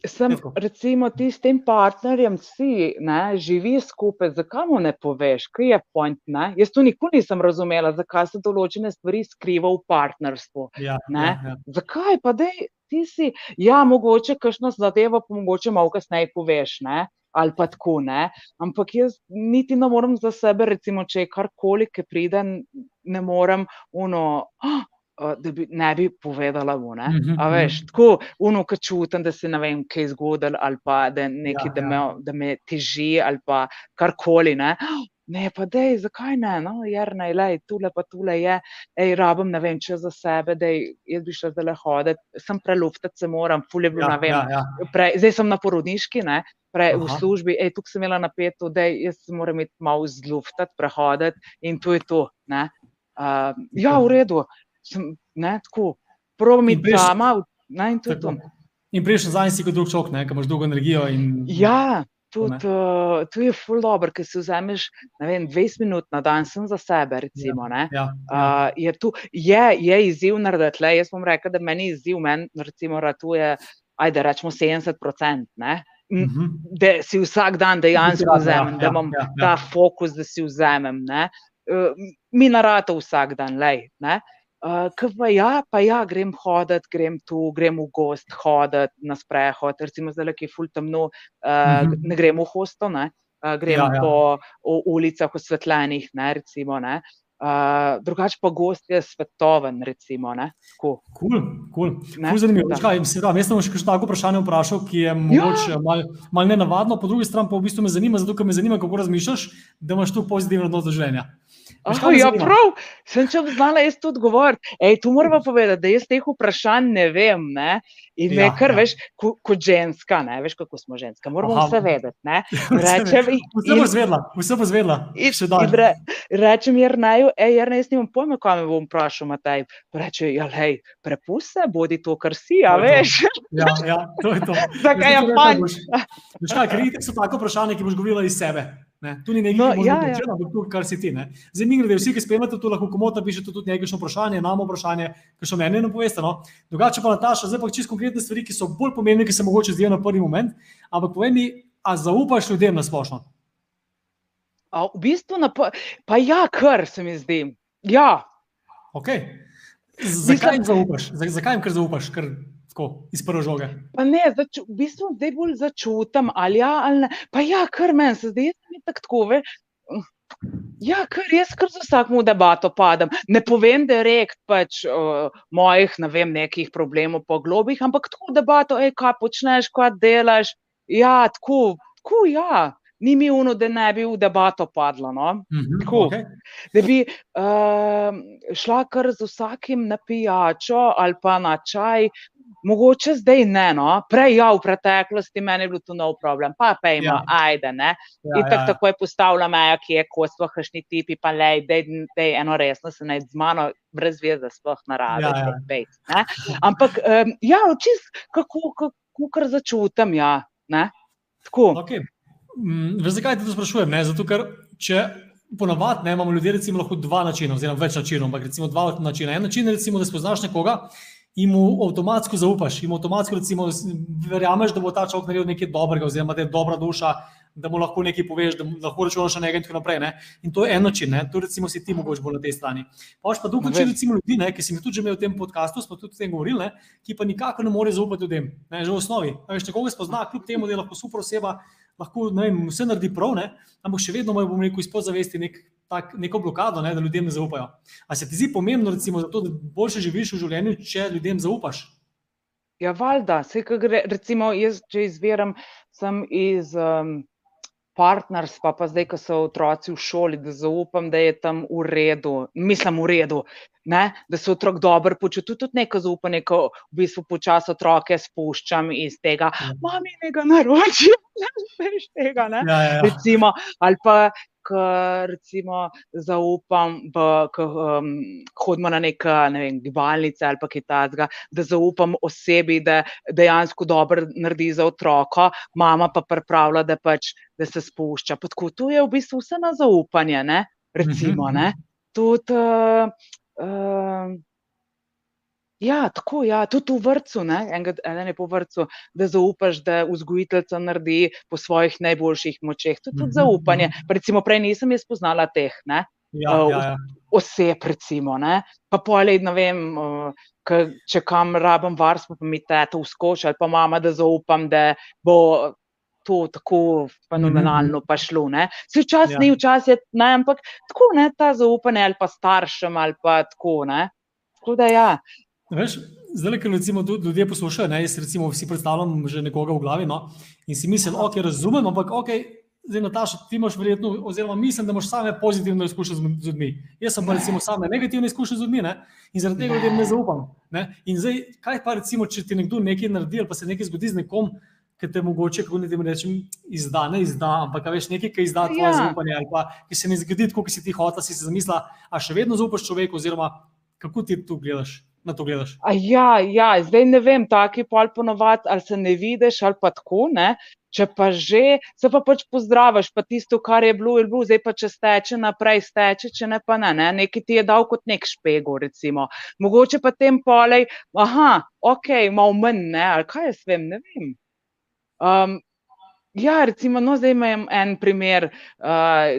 Sem, recimo, ti s tem partnerjem si, ne, živi skupaj, zakaj mu ne poveš, kaj je point, ne? Jaz to nikoli nisem razumela, zakaj se določene stvari skriva v partnerstvu. Ja, Ne? ja, ja. Zakaj pa dej, ti si, ja, mogoče kakšno zadevo, pa mogoče malo kasneje poveš, ne? ali pa tako, ne. Ampak jaz niti ne morem za sebe, recimo, če je karkoli, ki pride, ne morem, uno, "Ah, a, da bi ne bi povedala mu, ne. Mhm, A veš, mhm. tako, uno, ko čutim, da se ne vem, kaj je zgodilo, ali pa da nekaj, Ja, da ja. me, da me teži, ali pa karkoli, ne. Ne, pa dej, zakaj ne, no, Jernej, lej, tule pa tule je, ej, rabim, ne vem, če za sebe, dej, jaz bi šla zdajle hoditi, sem preluftati se moram, ful je bil, Ja, ne vem, ja, ja. prej, zdaj sem na porodniški, ne, prej v Aha. službi, ej, tukaj sem imela napeto, da jaz moram iti malo zluftati, prehoditi in to je to. Ne. Uh, ja, v redu, sem, ne, tako, probam In prejš- sama, v- ne, in je to. In prejšnji zadnji si kot drug čovek, ne, ki imaš dolgo energijo. In, Ja, tudi uh, to je ful dobro, ker si vzameš, ne vem, 20 minut na dan sem za sebe, recimo, ne. ja, ja. Uh, je, tu, je, je izziv narediti le. Jaz bom rekel, da meni izziv, meni recimo ratuje, ajde, rečemo 70%. Ne? M, Mhm. Da si vsak dan dejansko ja, vzamem, da ja, imam ja, ja. ta fokus, da si vzamem. Ne? Uh, mi narata vsak dan, lej. Ne? Uh, Kaj pa ja, pa ja, grem hoditi, grem tu, grem v gost hoditi na sprehod, recimo zdaj, ki je ful temno, uh, Mhm. ne grem v hosto, ne? Uh, grem Ja, ja. po ulicah osvetljenih, ne, recimo, ne. Uh, drugače pa gost je svetoven, recimo, Kul, kul. ne. Ful zanimivo. Da. Veš kaj, mislim, da, jaz sem še tako vprašanje vprašal, ki je mogoče malo mal nenavadno, po drugi strani pa v bistvu me zanima, zato ker me zanima, kako razmišljaš, da imaš tu pozitivno odnos do življenja. Oh, ja, zanima? prav, sem če bi znala jaz to odgovoriti. Tu moramo povedati, da jaz teh vprašanj ne vem. Ne? In me Ja, ja, kar ja. veš, ko, kot ženska, ne veš, kako smo ženska, moramo Aha. vse vedeti. Ne? [LAUGHS] Rečem, Vse bo zvedla, vse bo zvedla. In, in re, rečem, Jrneju, ej, Jrnej, jaz nimam pojma, kam me bom vprašal, Matej. Pa Reče, ja, hej, prepusti se, bodi to, kar si, a To je to. veš. Ja, ja, to je to. [LAUGHS] Zakaj je fajn? boš- Veš kaj, ker so tako vprašanja, ki boš govorila iz sebe. Ne? Tu ni nekaj, No, ja, ja, ja. ja. to, kar si ti. Ne? Zdaj, mi gre, vsi, ki spremljate, tu lahko komotno pišete tudi nekaj vprašanje, nam vprašanje, ki še meni ne poveste. No? Drugače pa Nataša, zdaj pa čisto konkretne stvari, ki so bolj pomembne, ki se mogoče zdijo na prvi moment. Ampak povej mi, a zaupaš ljudem na splošno? A, v bistvu, na, pa, pa ja, kar se mi zdi. Ja, Okay. Zakaj jim zaupaš? Za- Zakaj jim kar zaupaš, kar tako iz prve žoge? Pa ne, zač, v bistvu zdaj bolj začutim, ali ja, ali ne. Pa ja, kar meni se zdi, sem itak tako, ve. Ja, ker jaz kar za vsakmu debato padam. Ne povem direkt pač uh, mojih, ne vem, nekih problemov po globih, ampak tako debato, ej, kaj počneš, kaj delaš. Ja, tako, tako ja. Ni mi uno, da ne bi v debato padlo. No? Mhm, Tako. okej. da bi uh, šla kar z vsakim na pijačo ali pa na čaj. Mogoče zdaj ne, no. prej ja, v preteklosti meni je bil to nov problem, pa pejmo, Ja. ajde. Ne. Ja, In tako ja, ja. takoj postavlja meja, ki je ko sploh kašni tipi, pa lej, dej, dej eno resno se naj z mano brez veze sploh narave. Ja, ja. bejt, ne. Ampak um, ja, čist kako, kako kar začutim, ja. Ne. Tako. Okay. Mm, veš, zakaj te to sprašujem? Ne? Zato, ker če ponavadi imamo ljudje recimo, lahko dva načina, oziroma več načinov, ampak recimo dva načina. En način je, recimo, da spoznaš nekoga in mu avtomatsko zaupaš, in mu avtomatsko recimo, verjameš, da bo ta človek naredil nekaj dobrega, oziroma da je dobra duša, da mu lahko nekaj poveš, da lahko računaš na njega in tako naprej. Ne? In to je en način, ne? to recimo si ti mogoče bolj na tej strani. Pa pa drug način, recimo ljudi, ne? ki si mi tudi že imel v tem podkastu, smo tudi o tem govorili, ne? ki pa nikako ne more zaupati ljudem, ne? že v osnovi. Veš, nekoga spozna, kljub temu, da je lahko super oseba, lahko vem, vse naredi prav, ne? ampak še vedno mora, bom rekel, izpod zavesti nek tak, neko blokado, ne, da ljudem ne zaupajo. A se ti zdi pomembno, recimo, zato, da boljše živiš v življenju, če ljudem zaupaš? Ja, valjda, vse, kar gre, recimo, jaz, če izviram, sem iz um, partnerstva, pa zdaj, ko so otroci v šoli, da zaupam, da je tam v redu, mislim, v redu. Ne, da se otrok dobro počuti, tudi neko zaupanje, ko v bistvu počasi otroke spuščam iz tega, da ja. Veš tega. Ne? Ja, ja, ja. Recimo, ali pa recimo, zaupam, ko um, hodimo na neke ne vem, gibalnice ali pa kaj takega, da zaupam osebi, da dejansko dobro naredi za otroka, mama pa pripravlja, da, pač, da se spušča. Tako, to je v bistvu vse na zaupanje. Ne? Recimo, ne? Tudi, uh, uh, Ja, tako. Ja. Tudi v vrtu, eden je po vrtu, da zaupaš, da vzgojiteljica naredi po svojih najboljših močeh. To je tudi mhm, zaupanje. Mhm. Recimo, prej nisem jaz poznala teh ne, ja, uh, ja, ja. oseb, recimo, ne. pa polej, ne vem, uh, če kam rabim varstvo, pa mi teta uskoči ali pa mama, da zaupam, da bo. To tako fenomenalno pa šlo. Vse včasih ja. ni, včasih je ne, ampak tako ne, ta zaupanje ali pa staršem ali pa tako. Ne. Tako da ja, Veš, zdaj, ker recimo ljudje poslušajo, ne, jaz recimo vsi predstavljam že nekoga v glavi no, in si mislim, ok, razumem, ampak ok, zdaj Nataša, ti imaš verjetno, oziroma mislim, da imaš same pozitivne izkušnje z ljudmi. Jaz sem pa recimo same negativne izkušnje z ljudmi ne, in zaradi tega ljudem ne zaupam. Ne. In zdaj, kaj pa recimo, če ti nekdo nekaj naredi ali pa se nekaj zgodi z nekom, ki te mogoče, kako ne ti rečem, izda, ne izda, ampak veš nekaj, ki izda tvoje ja. zaupanje ali pa ki se ne zgodi tako, kot si ti hotel, si se zamislila, a še vedno zaupaš človeku oziroma kako ti to gledaš? Na to gledaš? Ja, ja, zdaj ne vem, taki pol ponovadi, ali se ne vidiš, ali pa tako. Ne? Če pa že, se pa pač pozdraviš, pa tisto, kar je bilo, je bilo, zdaj pa če steče naprej, steče, če ne pa ne, ne? nekaj ti je dal kot nek špego, recimo. Mogoče pa tem polej, aha, ok, malo manj, ne, ali kaj jaz vem, ne vem. Um, Ja, recimo, no, zdaj imam en primer, uh,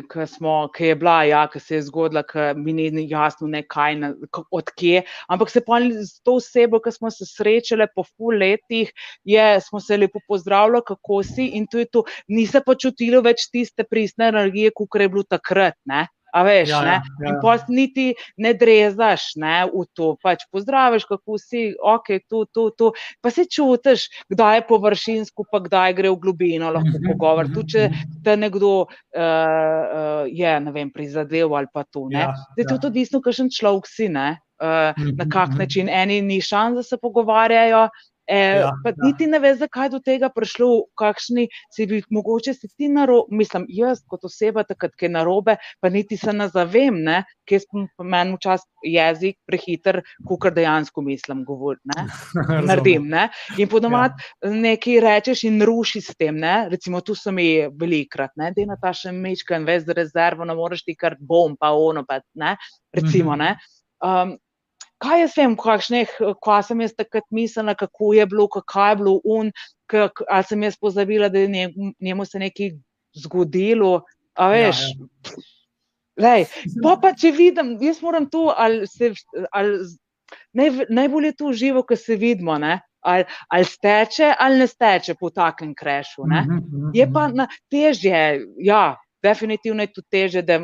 ki je bila, ja, ki se je zgodila, ki mi ni jasno, ne kaj, na, odkje. Ampak se pa s to osebo, ki smo se srečali po pol letih, je, smo se lepo pozdravljali, kako si in tu je to, ni se pa čutilo več tiste pristne energije, kot je bilo takrat. Ne? A veš, ja, ja, ja. in post niti ne drezaš ne, v to, pač pozdraviš, kako si, ok, tu, tu, tu. Pa se čutiš, kdaj je površinsko, pa kdaj gre v globino, lahko mhm, pogovor. Tu, če mhm, mhm. te nekdo uh, uh, je, ne vem, prizadev ali pa tu. Ja, Zdaj, ja. to je tudi isto, kakšen človek si, ne. Uh, na kak način eni ni šans, da se pogovarjajo, E, ja, pa ja. niti ne veš, zakaj je do tega prišlo, kakšni si bi mogoče si ti narobe, mislim, jaz kot oseba, takrat, ki je narobe, pa niti se ne zavem, ker sem meni včasih jezik prehiter, kot dejansko mislim, govor, ne? [LAUGHS] naredim. Ne? In podomat ja. nekaj rečeš in ruši s tem, ne? recimo tu sem jih velikrat, da je na ta še mečka in veš, da rezervo ne moreš ti kar bom, pa ono, pa ne, recimo. Ne? Um, kaj jaz vem, kakšnih, kaj sem jaz takrat mislila, kako je bilo, kaj je bilo un, kak, ali sem jaz pozabila, da je njemu se nekaj zgodilo. A veš, ja, ja. Lej, pa, pa če vidim, jaz moram to, ali se, ali, naj, najbolje je to živo, ko se vidimo, ne? Ali, ali steče, ali ne steče po takem krešu. Ne? Mhm, mhm, je pa mhm. na, težje, ja, definitivno je to teže, da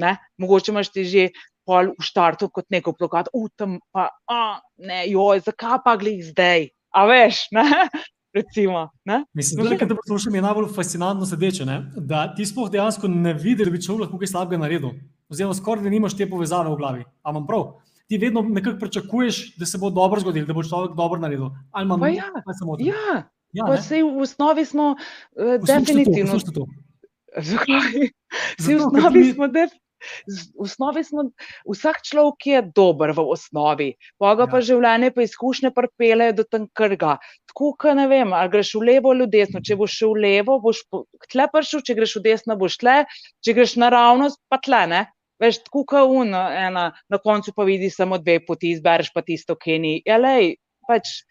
ne, mogoče imaš ti že pol v štartu kot neko blokat, utem pa, a, ne, joj, zakaj pa glej zdaj, a veš, ne? [LAUGHS] Recimo, ne? Mislim, da, da poslušam, je najbolj fascinantno sedeče, ne? da ti sploh dejansko ne vidiš, da bi človek lahko kaj slabega naredil. Oziroma, skoraj da nimaš te povezave v glavi. Ampak prav, ti vedno nekako pričakuješ, da se bo dobro zgodilo, da bo človek dobro naredil. Ali imamo ja, samo to? Ja, ja v osnovi smo uh, definitivno. [LAUGHS] Zakaj? V osnovi smo definitivno. V osnovi smo, vsak človek je dober v osnovi, Boga pa ja. življenje, pa izkušnje pripele do tam krga. Tako, ka ne vem, ali greš v levo ali v desno. Če boš šel v levo, boš tle prišel, če greš v desno, boš tle, če greš naravnost, pa tle. Ne? Veš, tako ka un, ena, na koncu pa vidiš samo dve poti, izbereš pa tisto, ki ni. Ja, lej, pač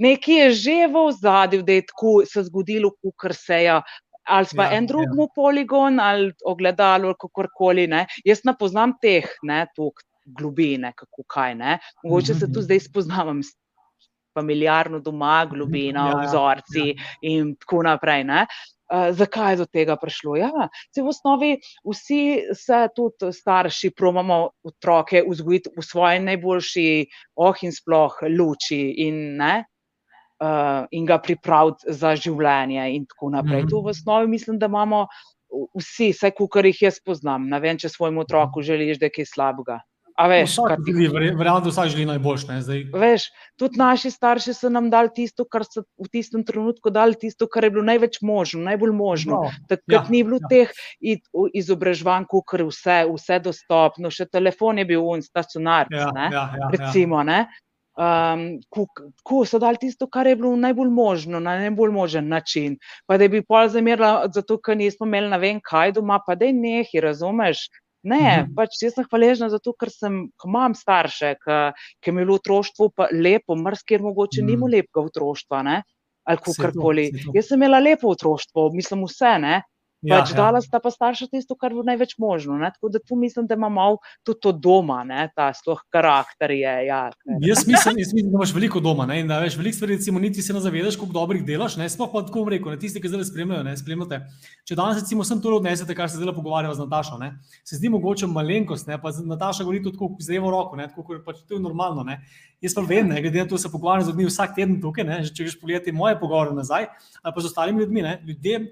nekaj je že v zadju, da je tako se zgodilo, kar se je. Ali pa Ja, en drug ja. poligon, ali ogledalo, ali kakorkoli. Ne. Jaz ne poznam teh, ne, tuk globine, kako kaj. Ne. Mogoče se tu Mhm. zdaj spoznavam s familiarno doma, globina, Ja, ja, vzorci in tako naprej. Ne. Uh, zakaj je do tega prišlo? Ja, se v osnovi vsi se tudi starši probamo otroke vzgojiti v svoji najboljši, oh in sploh luči in, ne, uh, in ga pripraviti za življenje in tako naprej. Mhm. To v osnovi mislim, da imamo v- vsi, vsaj kar jih jaz poznam. Ne vem, če svojemu otroku želiš, da je kaj slabega. Verjamem, da vsak želi najboljše. ne, zdaj. Veš, tudi naši starši so nam dali tisto, kar so v tistem trenutku dali, tisto, kar je bilo največ možno, najbolj možno. Bravo. Takrat Ja, ni bilo ja. teh izobraževanj, kot vse, vse dostopno, še telefon je bil un, stacionar. Ja, ja, ja, ja. recimo. Ne? Um, ko so dali tisto, kar je bilo najbolj možno, na najbolj možen način. Pa da bi pol zamerila, zato ker nismo imeli ne vem kaj doma, pa da je nehi, razumeš? Ne, Mhm. pač jaz sem hvaležna zato, ker sem, ko imam starše, ki mi je bilo pa lepo, mrskir mogoče Mhm. mu lepega otroštva, ne? ali to, saj to. Jaz sem imela lepo otroštvo, mislim vse, ne? Ja, Pač ja. dala sta pa starša tisto, kar bo največ možno. Ne? Tako da tu mislim, da ima malo tudi to doma, ne? ta sploh karakter je. Ja, Jaz mislim, jaz mislim, da imaš veliko doma ne, in da veš veliko stvari, recimo, niti se ne zavedaš, koliko dobrih delaš. Ne, sploh pa tako bom rekel, ne, tisti, ki zdaj spremljajo, ne, spremljate. Če danes recimo sem to odnesete, kar se zdaj pogovarjava z Natašo, ne, se zdi mogoče malenkost, ne, pa Nataša govori tudi tako z levo roko, ne, tako kot pač to je normalno. Ne. Jaz pa vem, ne, glede na to, da se pogovarjam z ljudmi vsak teden tukaj, ne, že če greš pogledati moje pogovore nazaj, ali pa z ostalimi ljudmi, ne, ljudje.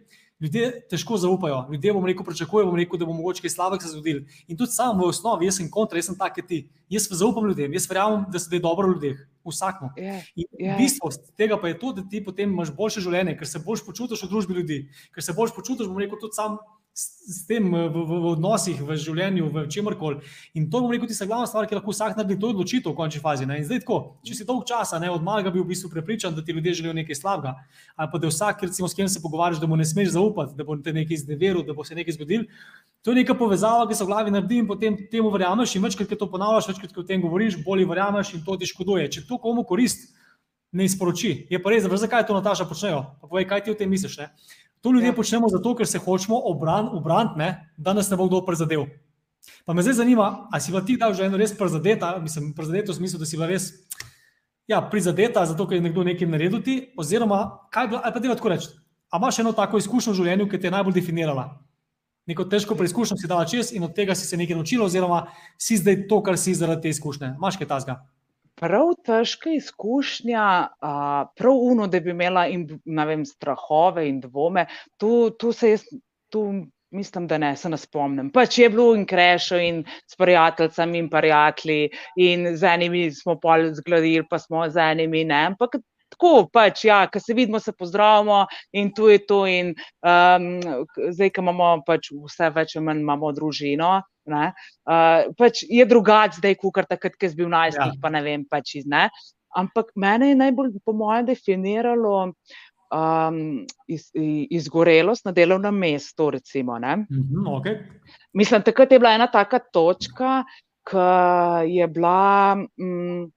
Ljudje težko zaupajo, ljudje bom rekel, pričakujejo, bom rekel, da bo mogoče kaj slabega se zgodilo. In tudi sam v osnovi, jaz sem kontra, jaz sem tak, ti. Jaz zaupam ljudem, jaz verjamem, da se da je dobro ljudeh, vsakmu. Je. In Ja. bistvo tega pa je to, da ti potem imaš boljše življenje, ker se boljš počutiš v družbi ljudi, ker se boljš počutiš, bom rekel, tudi sam s, tem v, v, v odnosih, v življenju, v čemkoli. In to bom rekel, tista glavna stvar, ki lahko vsak naredi, to je odločitev v končni fazi. Ne? In zdaj tako, če si dolg časa, ne, od malega bil v bistvu prepričan, da ti ljudje želijo nekaj slabega, ali pa da vsak, recimo, s kim se pogovarjaš, da mu ne smeš zaupati, da bo te nekaj izneveril, da bo se nekaj zgodil. To je neka povezava, ki se v glavi naredi in potem temu verjameš. In večkrat, ko to ponavljaš, večkrat, ko o tem govoriš, bolje verjameš in to ti škoduje. Če to komu korist, ne izporoči. Je pa res, zakaj to Nataša počnejo? Pa povej, kaj ti o tem misliš? Ne? To ljudje ja. Počnemo zato, ker se hočemo obraniti, obran, da nas ne bo kdo prizadel. Pa me zdaj zanima, ali si bila ti kdaj že eno res prizadeta, mislim, prizadeta v smislu, da si bila res ja, prizadeta, zato ker je nekdo nekaj naredil ti, oziroma kaj bila, ali pa ti tako reči, a imaš eno tako izkušnjo v življenju, ki te je najbolj definirala? Neko težko preizkušnjo si dala čez in od tega si se nekaj naučila, oziroma si zdaj to, kar si zaradi te izkušnje. Imaš kaj tasga? Prav težka izkušnja, a, prav uno, da bi imela in, vem, strahove in dvome, tu, tu se jaz, tu mislim, da ne, se ne spomnim. Pač je bilo in krešo in s prijateljicami in prijatelji in z enimi smo pol zgradili, pa smo z enimi ne, ampak tako pač, ja, ko se vidimo, se pozdravimo in tu je to in um, zdaj, ko imamo pač vse več ali manj imamo družino, ne, uh, pač je drugače zdaj, kot takrat, ko si bil najstnik, Ja. pa ne vem, pač iz ne. Ampak mene je najbolj, po mojem, definiralo um, iz, izgorelost na delovnem mestu. Recimo, ne. Mhm, okay. Mislim, takrat je bila ena taka točka, ki je bila. Mm,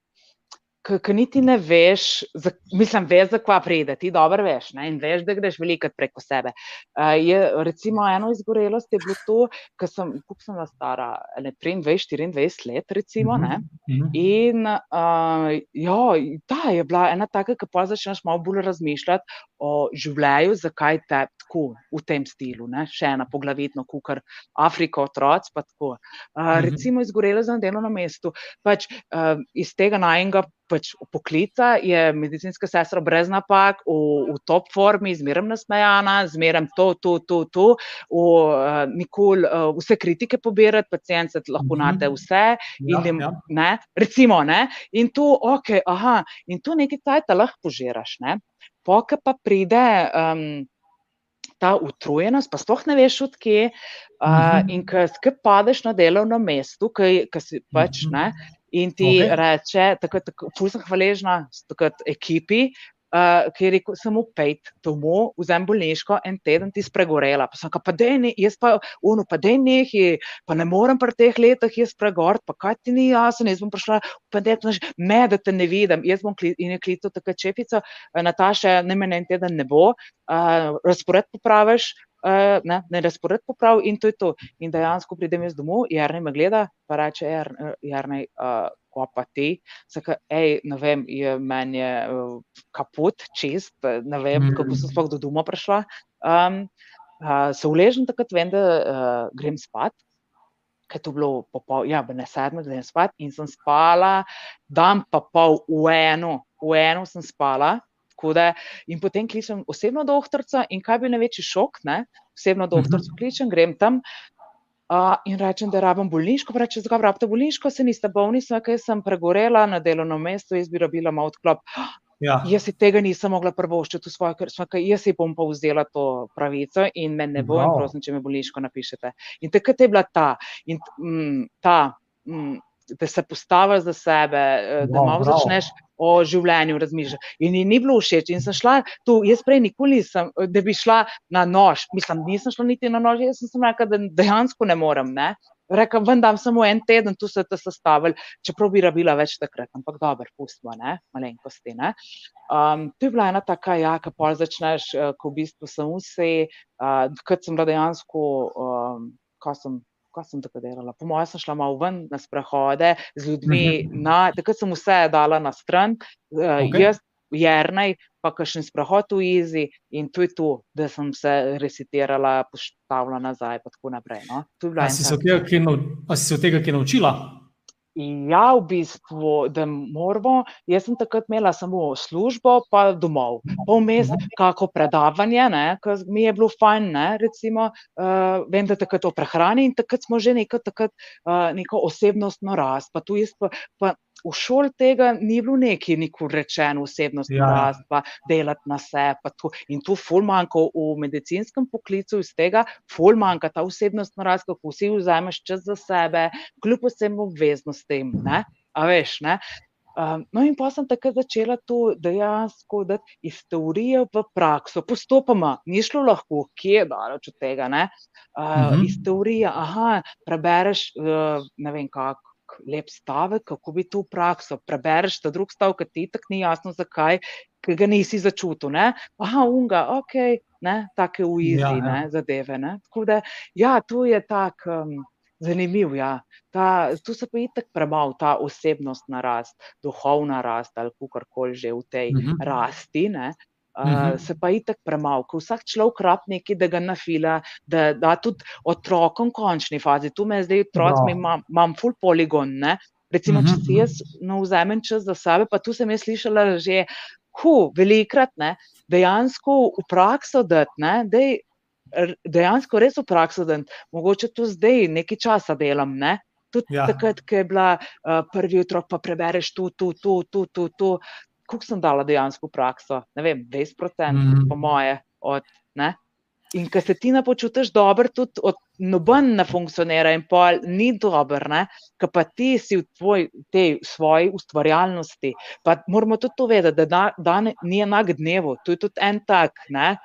Ki niti ne veš, za, mislim, veš, za kva pride, ti dobro veš ne, in veš, da greš veliko preko sebe. Uh, je, recimo, eno izgorelost je bilo to, ker sem, sem bila stara, ene 23-24 let, recimo, ne, Mhm. In uh, ja, ta je bila ena taka, ki pa začneš malo bolj razmišljati o življenju, zakaj te tako v tem stilu, ne? še ena poglavitno, kukar Afrika, pa tako. Uh, Mhm. recimo izgorela za delovno mesto. Pač, uh, iz tega najnega pač poklica je medicinska sestra brez napak, v, v top formi, zmeraj nasmejana, zmeraj to, to, to, to, v, uh, nikoli uh, vse kritike pobirati, pacijent se lahko Mhm. nate vse. Ja, In ja. ne, recimo, ne, in tu, ok, aha, in tu nekaj cajta lahko požiraš, ne, poka pa pride um, ta utrujenost, pa sploh ne veš odkje, uh, Mhm. in ko padeš na delovnem mestu, ki si pač, Mhm. ne, in ti Okej. reče, tako, tako, ful sem hvaležna takrat ekipi, Uh, ki je rekel, samo pejt domov, vzem bolniško, en teden ti spregorela. Pa sem rekel, pa dej ne, jaz pa, uno, pa dej nehi, pa ne morem pri teh letih jaz pregort, pa kaj ti ni jasno, jaz bom prišla v ponedeljek, me, da te ne vidim, jaz bom kli, in je klical takrat šefica, uh, Nataša, ne meni en teden ne bo, uh, razpored popraviš, ne, ne razpored poprav in to je to. In dejansko pridem jaz domov, Jarni me gleda, pa reče, Jarni, uh, ko pa ti, saka, ej, ne vem, je meni je kaput, čist, ne vem, mm. kako sem sploh do doma prišla. Um, uh, se uležem takrat, vem, da uh, grem spat. Ker je bilo popol, ja, ne sedem, da grem spat in sem spala, dan pa pol v eno, v eno sem spala, Da, in potem kličem osebno doktorico, in kaj bi največji šok, ne? osebno mhm. doktorico kličem, grem tam uh, in rečem, da rabim bolniško. Reče, zakaj rabite bolniško, se niste bolni, sem, ker sem pregorela na delovnem mestu, jaz bi rabila malo odklop. Ja. Jaz si tega nisem mogla prvoščiti v svoje, ker sem, jaz si bom pa vzela to pravico in me ne bo, wow. in prosim, če me bolniško napišete. In takrat je bila ta, in, mm, ta mm, da se postaviš za sebe, eh, da malo začneš o življenju razmišljati. In ji ni bilo všeč. In sem šla tu, jaz prej nikoli nisem, da bi šla na nož. Mislim, nisem šla niti na nož, jaz sem rekla, da dejansko ne morem. Ne? Rekla, vendar samo en teden tu se je sestavil, čeprav bi rabila več takrat, ampak dobro, pustimo, ne, malenkosti. Ne. Um, to je bila ena taka, ja, ki pa začneš, uh, ko v bistvu sem vse, uh, kot sem bila dejansko, um, ko sem ko sem tako delala. Po mojem, sem šla malo ven na sprehode z ljudmi, mhm. na, takrat sem vse dala na stran, uh, okay. jaz, Jrnej, pa še en sprehod v Izi in to je to, da sem se recitirala, postavila nazaj in tako naprej. No? Ali si se od tega kaj naučila? Ja, v bistvu, da moramo. Jaz sem takrat imela samo službo, pa domov. Vmes, kako predavanje, ki mi je bilo fajn, ne, recimo, uh, vem, da takrat o prehrani in takrat smo že neko, takrat, uh, neko osebnostno rast. Pa tu jaz pa, pa v šoli tega ni bilo neki nikoli rečeno, osebnost ja. rast, pa delati na sebe. In tu ful manjka v medicinskem poklicu iz tega, ful manjka ta osebnostna rast, kako vsi vzameš čas za sebe, kljub vsem obveznostim. Ne? A veš, ne? Um, no, in pa sem takrat začela to dejansko dati iz teorije v prakso, postopoma, ni šlo lahko, kje je daleč od tega. Uh, uh -huh. Iz teorije, aha, prebereš, uh, ne vem kako lep stavek, kako bi to v prakso. Prebereš ta drug stavek, ti tako ni jasno, zakaj, ker ga nisi začutil. Ne? Aha, unga, ok, ne? take uizi, ja, ja. zadeve. Ne? Tako da, ja, to je tak. Um, Zanimiv je, ja. tu se pa je tako premalo ta osebnostna rast, duhovna rast ali kar koli že v tej uh mhm. -huh. rasti. Ne? Uh, se pa je tako premalo, ko vsak človek rab nekaj, da ga nafila, da da tudi otrokom končni fazi. Tu me zdaj otroci, no. imam, imam full poligon. Ne? Recimo, če si jaz no, vzamem čas za sebe, pa tu sem jaz slišala že, hu, velikrat, ne? dejansko v prakso dati, dej, dejansko res v prakso dati, mogoče tu zdaj nekaj časa delam. Ne? Tudi ja. takrat, ko je bila uh, prvi otrok, pa prebereš tu, tu, tu, tu, tu, tu koliko sem dala dejansko v prakso, ne vem, 20%, mm -hmm. po moje. Od, in ker se ti ne počutiš dobro, tudi od noben ne funkcionira, in pol ni dobro, ker pa ti si v tvoj, tej svoji ustvarjalnosti. Pa moramo tudi to vedeti, da dan ni enak dnevu, to je tudi en tak, ne?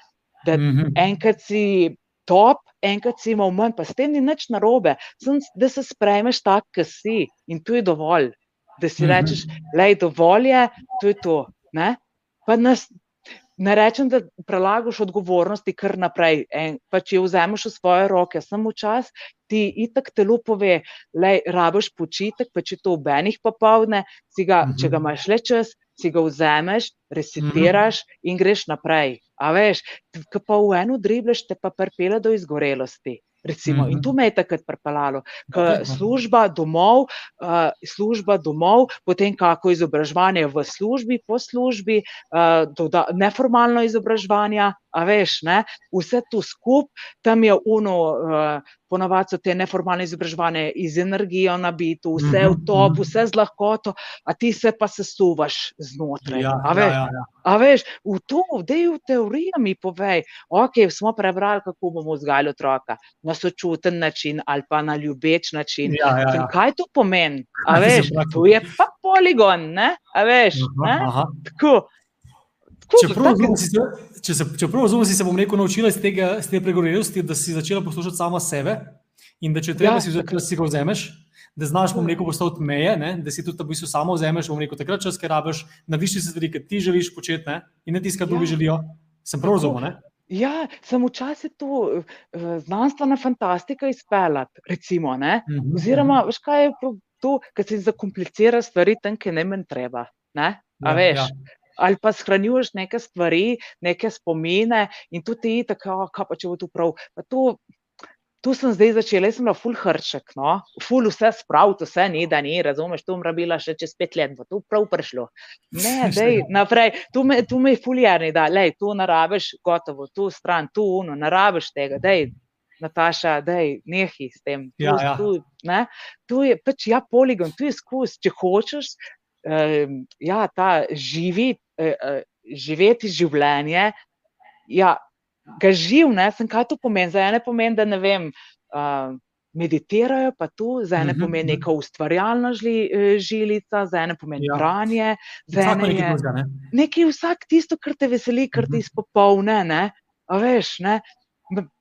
da mm -hmm. enkrat si. Top, enkrat si imel manj, pa s tem ni nič narobe, Sem, da se sprejmeš tak, ki si in to je dovolj da si mhm. rečeš, da je dovolj, to je to. Ne, nas, ne rečem, da prelagaš odgovornosti kar naprej. En, pa če vzameš v svoje roke, samo čas, ti itak telo pove, da rabiš počitek, pa če to v enih popovdne, ga, -huh. če ga mhm. imaš le čas, si ga vzameš, resetiraš mhm. in greš naprej. A veš, ki pa v eno dribleš, te pa pripela do izgorelosti. Recimo. Mm -hmm. In to me je takrat pripeljalo, ker služba domov, uh, služba domov, potem kako izobraževanje v službi, po službi, uh, neformalno izobraževanje, a veš, ne? vse to skupaj, tam je uno. Uh, ponavadi so te neformalne izobraževanje iz energijo nabito, vse v mhm, top, mhm. vse z lahkoto, a ti se pa sesuvaš znotraj. Ja, a, veš, ja, ja, ja. a veš, v to, da je v teoriji mi povej, ok, smo prebrali, kako bomo vzgajali otroka na sočuten način ali pa na ljubeč način. Ja, ja, ja. Kaj to pomeni? A veš, to je pa poligon, ne? A veš, aha, aha. tako. Čeprav razumem, si se bom rekel, naučila iz tega, te pregorelosti, da si začela poslušati samo sebe in da če treba, ja. si vzeti, si ga vzameš, da znaš, bom rekel, postaviti meje, ne? da si tudi v bistvu samo vzameš, bom rekel, takrat čas, ker rabiš, na višji stvari, ki ti želiš početi ne? in ne tiskati, drugi ja. želijo. Sem prav razumel? Ja, sem včasih tu uh, znanstvena fantastika izpeljati, recimo. Ne? Mhm, Oziroma, mhm. veš, kaj je to, ker si zakomplicira stvari tam, ki ne meni treba. Ne? A Ja, veš? ja. Ali pa shranjuješ neke stvari, neke spomine, in tu ti je tako, kaj pa če bo tu prav. Pa to, tu sem zdaj začela, jaz sem bila ful hrček, no, ful vse spraviti, vse ni, da ni, razumeš, tu bom rabila še čez pet let, bo to prav prišlo. Ne, [LAUGHS] dej, naprej, tu me, tu me je fuljerni, da, lej, tu narabiš, gotovo, tu stran, tu uno, narabiš tega, dej, Nataša, dej, nehi s tem. Tu, Ja, ja. tu, ne, tu je pač ja, poligon, tu je skus, če hočeš, um, ja, ta živi, živeti življenje, ja, ga živ, ne, sem kaj to pomeni, za ene pomeni, da ne vem, uh, meditirajo pa tu, za ene Mhm, pomeni mhm. neka ustvarjalna žli, eh, žilica, za ene pomeni Ja. branje, za ene nekaj je drugega, ne? nekaj vsak tisto, kar te veseli, kar te Mhm. izpopolne, ne, a veš, ne.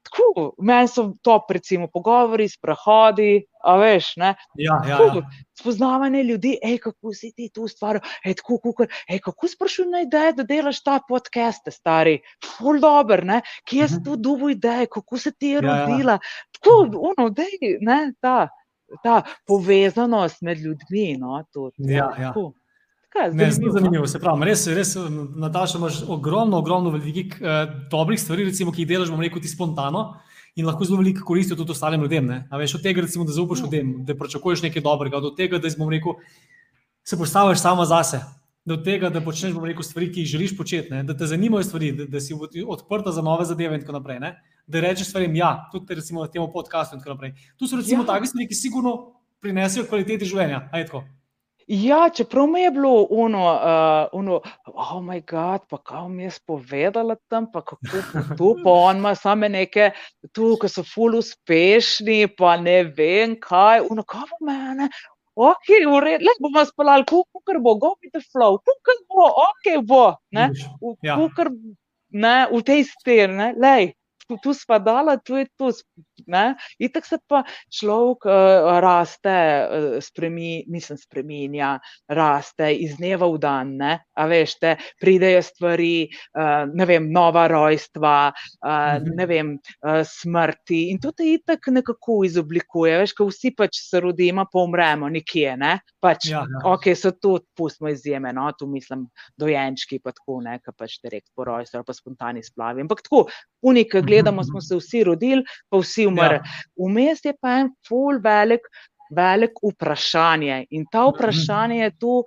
Tako, meni so top, recimo, pogovori, sprehodi, a veš, ne, Ja, ja, Tako, ja. spoznavanje ljudi, ej, kako si ti tu ustvaril, ej, tako, kukor, ej, kako sprašujem na ideje, da delaš ta podcast, stari, ful dober, ne, kje si Mhm. tu dubo ideje, kako se ti je Ja, ja. rodila, tako, ono, dej, ne, ta, ta povezanost med ljudmi, no, tudi, Ja, ja. tako. Tako Ne, zelo zanimivo, no. zanimivo. Se pravi, res, res, Nataša, imaš ogromno, ogromno velikih eh, dobrih stvari, recimo, ki jih delaš, bomo rekel, ti spontano in lahko zelo veliko koristijo tudi ostalim ljudem. Ne? A veš, od tega, recimo, da zaupaš ljudem, da pričakuješ nekaj dobrega, do tega, da bom rekel, se postaviš sama zase. Do tega, da počneš bom rekel, stvari, ki jih želiš početi, ne? da te zanimajo stvari, da, da si od- odprta za nove zadeve, in tako naprej. Ne? Da rečeš stvarem, ja, tudi recimo na tem podkastu. in tako naprej. Tu so recimo Ja. take stvari, ki sigurno prinesejo kvaliteti življenja. A je tako? Ja, čeprav mi je bilo ono, uh, ono oh moj bog, pa kaj mi je spovedala tam, pa kako bo tu, pa on ima same neke, tu, ki so ful uspešni, pa ne vem kaj, ono, kaj bo mene. Ok, v redu, le bomo spalali, kukar bo, go with the flow, kukar bo, ok bo, ne, v, Ja. kukar, ne, v tej steri, ne, lej, tu, tu spadala, tu je tu, ne, itak se pa človek uh, raste, uh, spremi, mislim, spreminja, raste iz dneva v dan, ne, a veš, te pridejo stvari, uh, ne vem, nova rojstva, uh, ne vem, uh, smrti. In to te itak nekako izoblikuje, veš, ko vsi pač se rodimo, pa umremo nekje, ne, pač, Ja, ja. ok, so tudi, pustimo izjeme, no, tu mislim, dojenčki pa tako, ne, ki pač direkt po rojstvu ali pa spontani splavi, ampak tako, unik, Mhm, gledamo, mhm. smo se vsi rodili, pa vsi umrli. Ja. Vmes je pa en ful velik, velik vprašanje. In ta Mhm. vprašanje je tu,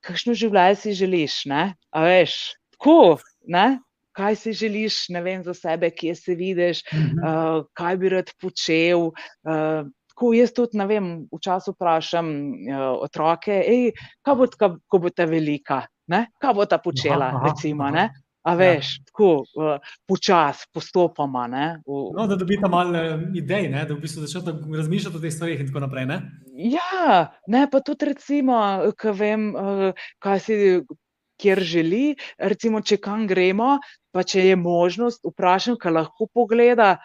kakšno življenje si želiš. Ne? A veš, tako, ne? kaj si želiš, ne vem za sebe, kje se vidiš, Mhm. uh, kaj bi rad počel. Uh, tako jaz tudi, ne vem, včasih vprašam uh, otroke, ej, kaj bo,tka, ko bo ta velika, ne? kaj bo ta počela, aha, recimo. aha. Ne? A Ja. veš, tako uh, počasi, postopoma. Ne? V, No, da dobita malo eh, idej, ne? da v bistvu začnete razmišljati o teh stvarih in tako naprej. Ne? Ja, ne pa tudi recimo, ko vem, eh, kaj si, kjer želi, recimo, če kam gremo, pa če je možnost, vprašam, kaj lahko pogleda.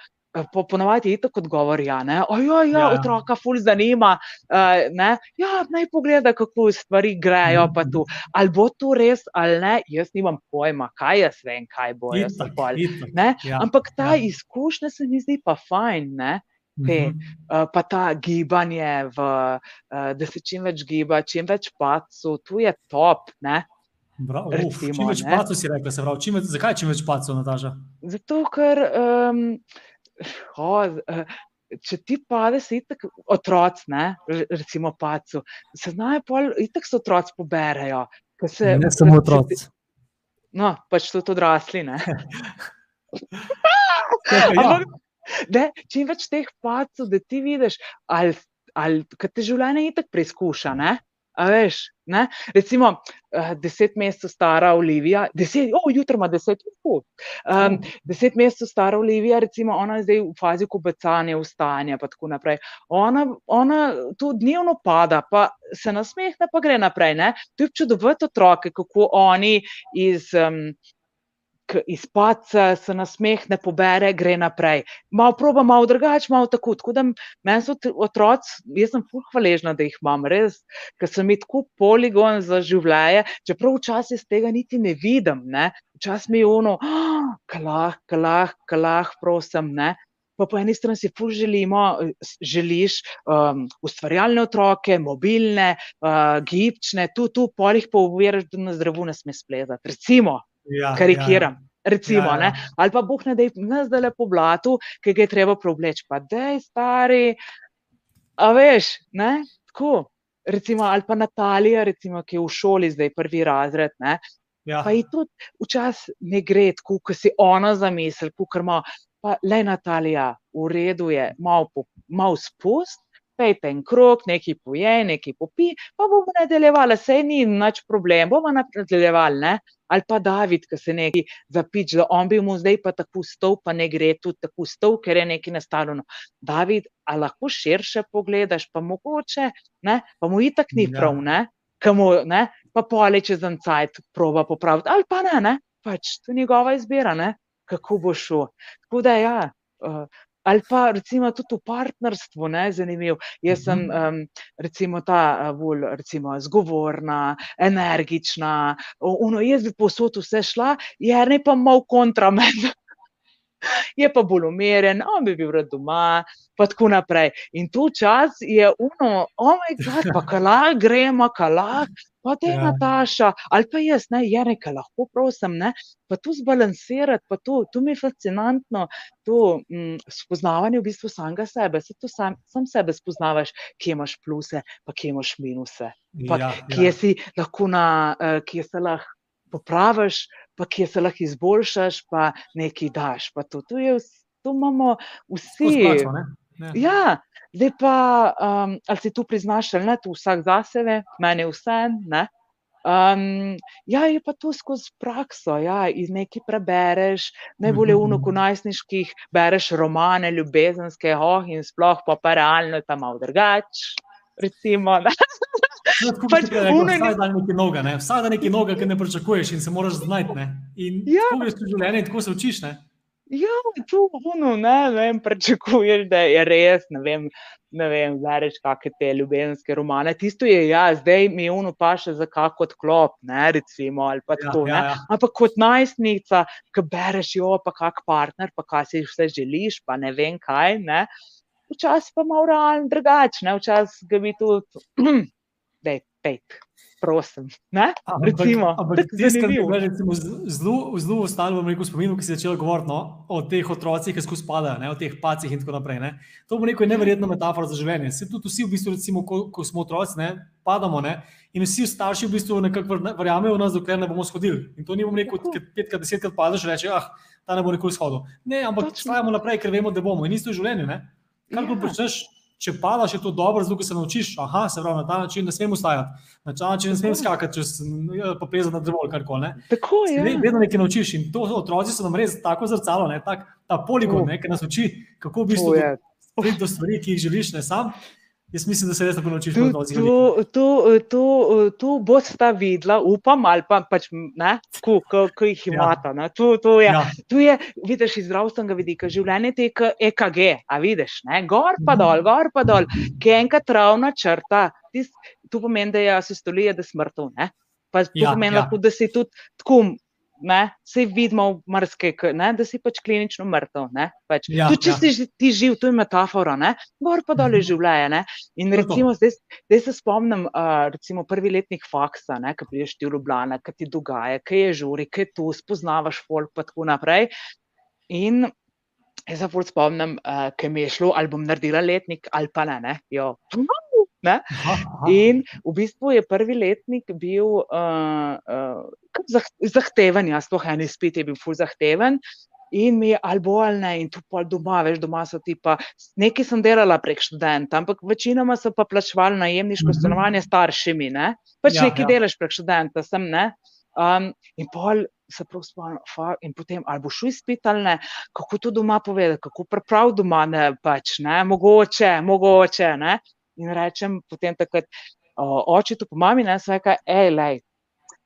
Po, ponovadi je tako odgovor, ja, ne, o, ja, ja, otroka ful zanima, uh, ne, ja, naj pogleda, kako stvari grejo, pa tu, ali bo to res ali ne, jaz nimam pojma, kaj jaz vem, kaj bo, jaz sem pol, Ja, ampak ta ja. izkušnja se mi zdi pa fajn, ne, te, Mhm. Uh, pa ta gibanje, v, uh, da se čim več giba, čim več pacov, tu je top. Ne? Bravo, uf, recimo, čim več pacov si rekla, se pravi. Čim več, zakaj čim več pacov, Nataša? Zato, ker um, o, [LAUGHS] uh, če ti pade, se itak otroci, ne, re- recimo pacu, se znajo pol, itak se otroci poberajo. Se, Ne samo če otroci. No, pač tudi odrasli. Ne? Čakaj, [LAUGHS] ja. Ampak, ne, čim več teh pacov, da ti vidiš, ali, ali kad te življenje itak preizkuša. Ne? A veš, ne? Recimo, uh, deset mesecev stara Olivija, deset, oh, jutro ima deset, uh, um, deset mesecev stara Olivija, recimo, ona je zdaj v fazi kubecanja, vstanja, pa tako naprej. Ona, ona tu dnevno pada, pa se nasmehne, pa gre naprej. Ne? To je čudovito otroke, kako oni iz. Um, izpadca, se nasmeh ne pobere, gre naprej. Malo proba, malo drugače, malo tako. Tako da meni so otroci, jaz sem fuh hvaležna, da jih imam, res, ker sem jih tako poligon za življenje, čeprav včasih tega niti ne vidim, ne. Včasih mi je ono, oh, kalah, kalah, kalah, prosim, ne. Pa po eni strani si ful želimo, želiš um, ustvarjalne otroke, mobilne, uh, gibčne, tu, tu, polih pa uviraš, da na zdravu ne sme splezati. Recimo, ja, karikiram. Ja. Recimo, ja, ja. Ali pa boh ne da ne zdaj le po blatu, ki ga je treba preobleči. Pa da je stari, a veš, ne? tako. Recimo, ali pa Natalija, recimo, ki je v šoli zdaj prvi razred. Ne? Ja. Pa ji tudi včasih ne gre tako, kot si ona zamisli, kot ima. Pa le Natalija, v redu je, malo mal spust, pejte en krok, nekaj poje, nekaj popi, pa bomo nadaljevali, sej ni nič problem, bomo nadaljevali. Ne? Ali pa David, ki se nekaj zapič, da on bi mu zdaj pa tako stov, pa ne gre tudi tako stov, ker je nekaj nastalo. David, a lahko širše pogledaš, pa mogoče, ne? pa mu itak ni ja. prav, ne? Kamu, ne? pa pole čez en cajt proba popraviti, ali pa ne, ne? pač to je njegova izbira, ne? kako bo šlo. Tako da ja. Uh, ali pa recimo tudi v partnerstvu, ne, zanimiv. Jaz sem um, recimo ta bolj recimo zgovorna, energična, ono, jaz bi posod vse šla, je ne pa mal kontra [LAUGHS] meni. Je pa bolj umeren, on bi bil rad doma, pa tako naprej. In tu čas je uno, omaj, oh pa kala, gremo, kala, pa te ja. Nataša, ali pa jaz, ne, je nekaj lahko, prosim, ne, pa tu zbalansirati, pa tu, tu mi je fascinantno, to mm, spoznavanje v bistvu samega sebe, se tu sam, sam sebe spoznavaš, kje imaš pluse, pa kje imaš minuse, pa ja, kje ja. si lahko na, uh, kje se lahko popraviš, pa kje se lahko izboljšaš, pa nekaj daš, pa to, tu je, tu imamo vsi. Ja. ja, Zdaj pa, um, ali si tu priznaš, ali ne, tu vsak za sebe, meni vse. Um, ja, je pa to skozi prakso, ja, iz nekaj prebereš, najbolje v mhm. unuku najstniških, bereš romane, ljubezenske, oh, in sploh pa, pa realno je tam malo drugače. Recimo, No, [LAUGHS] pač, vsak dan nekaj noga, ne? vsak dan nekaj noga, ki ne pričakuješ in se moraš znajti. In ja. tako je življenje, in tako se učiš. Ne? Ja, tu uno, ne, ne vem, prečakuješ, da je res, ne vem, ne vem, verješ, kakšne te ljubezenske romane. Tisto je, ja, zdaj mi uno pa še za kako odklop, ne, recimo, ali pa ja, tako, ja, ja. Ampak kot najstnica, ki bereš, jo, pa kak partner, pa kaj si vse želiš, pa ne vem kaj, ne. Včasih pa malo realno drugače, včasih ga bi tudi, da je pet prosim. Zelo ostalo bom rekel spomin, ki si začel govoriti no, o teh otrocih, ki skozi spadajo, o teh pacih in tako naprej. Ne. To bo neko neverjetno metafora za življenje. Se tudi vsi, v bistvu, recimo, ko, ko smo otroci, ne, padamo ne, in vsi starši v bistvu nekako verjamejo v nas, dokler ne bomo shodili. In to ni bom rekel, petkrat, desetkrat padeš in rečeš, ah, ta ne bo nikoli shodil. Ne, ampak stajamo naprej, ker vemo, da bomo in isto v življenju. Kar ja. počneš, če padaš, je to dobro, zato se naučiš. Aha, se pravi, na ta način ne smemo stajati, na ta način ne smemo skakati, če se ja, pa pleza na drevo ali karkoli. Tako je. Vedno nekaj naučiš in to otroci so nam res tako zrcalo, ne, tak, ta poligon, ki nas uči, kako v bistvu priti do stvari, ki jih želiš, ne sam. Jaz mislim, da se res tako naučiš. Tu, tu, tu, tu boš ta videla, upam, ali pa pač ne, ko jih ja. imata. Ja. Tu, tu, je, ja. tu je, vidiš, iz zdravstvenega vidika življenje te EKG, a vidiš, ne, gor pa mhm. dol, gor pa dol, ki je enkrat ravna črta, tis, tu pomeni, da je asistolija, da smrtov, ne. Pa tu ja, pomeni, ja. da si tudi tako ne, se vidimo, marske, ne, da si pač klinično mrtev. Pač. Ja, Tudi, če ja. si ti živ, to je metafora, ne, gor pa dol je mhm. življenje. In recimo, zdaj, zdaj se spomnim, uh, recimo prvi letnik faksa, ki prideš ti v Ljubljana, kaj ti dogaja, kaj je žuri, kaj tu spoznavaš folk, pa tako naprej. In jaz se bolj spomnim, uh, kaj mi je šlo, ali bom naredila letnik, ali pa ne. ne. Jo, Ne? In v bistvu je prvi letnik bil uh, uh, zahteven, jaz sploh en izpit je bil ful zahteven. In mi je ali bo ali ne, in tu pa doma, veš, doma so ti pa nekaj sem delala prek študenta, ampak večinoma so pa plačevali najemniško mhm. stanovanje staršimi, ne? pač ja, nekaj ja. delaš prek študenta, sem ne. Um, in pol se prav spomnim, in potem ali boš izpit ali ne, kako to doma povedati, kako prav doma ne, pač ne, mogoče, mogoče, ne. In rečem potem takrat, oče, tu po mami, ne, sve kaj, hej, lej,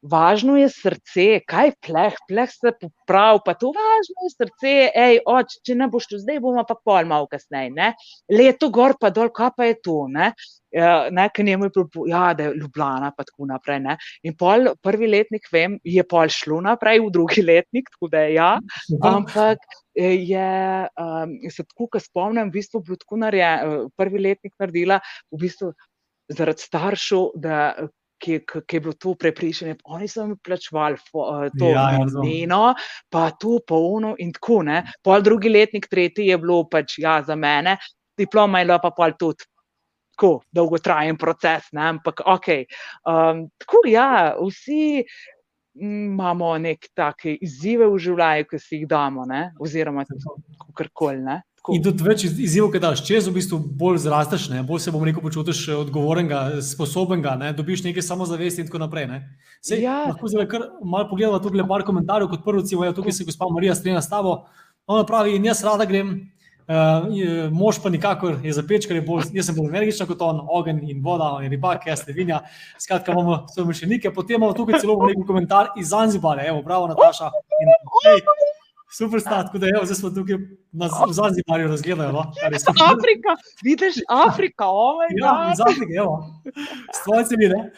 važno je srce, kaj pleh, pleh se popravi, pa to važno je srce, ej, oč, če ne boš tu zdaj, bomo pa pol malo kasneje, ne, leto gor pa dol, kaj pa je to, ne, ja, ne, ker njemu je bilo, ja, da je Ljubljana pa tako naprej, ne, in pol prvi letnik, vem, je pol šlo naprej v drugi letnik, tako da je ja, ampak je, um, se tako, ko spomnim, v bistvu bilo tako narejen, prvi letnik naredila, v bistvu zaradi staršev, da ki, ki je bilo to prepričanje, oni so mi plačevali uh, to Ja, ja, njeno, pa tu polno in tako. Ne. Pol drugi letnik, tretji je bilo pač ja, za mene, diploma je bila pa pol tudi. Tako dolgotrajen proces, ne? ampak ok. Um, tako ja, vsi mm, imamo nek take izzive v življenju, ki si jih damo, ne? oziroma kar koli. Tako. In tudi več izzivov, ki daš, če v bistvu bolj zrasteš, ne, bolj se bom rekel, počutiš odgovornega, sposobenega, ne, dobiš nekaj samozavesti in tako naprej. Sej, ja. Lahko zdaj kar malo pogledamo tukaj par komentarjev, kot prvo, cijo, tukaj se gospa Marija strinja s tabo. Ona pravi, in jaz rada grem, uh, mož pa nikakor je zapeč, ker je bolj, jaz sem bolj energična kot on, ogen in voda, in ribak, jaz te vinja. Skratka, imamo svoje mišljenike. Potem imamo tukaj celo nekaj komentar iz Zanzibara, evo, bravo, Nataša. In, hej, Super stat, tako da je, zdaj smo tukaj na Zanzibarju razgledajo. No? Afrika, vidiš Afrika, ovaj. Ja, iz Afrike, evo. Stvojci mi, ne?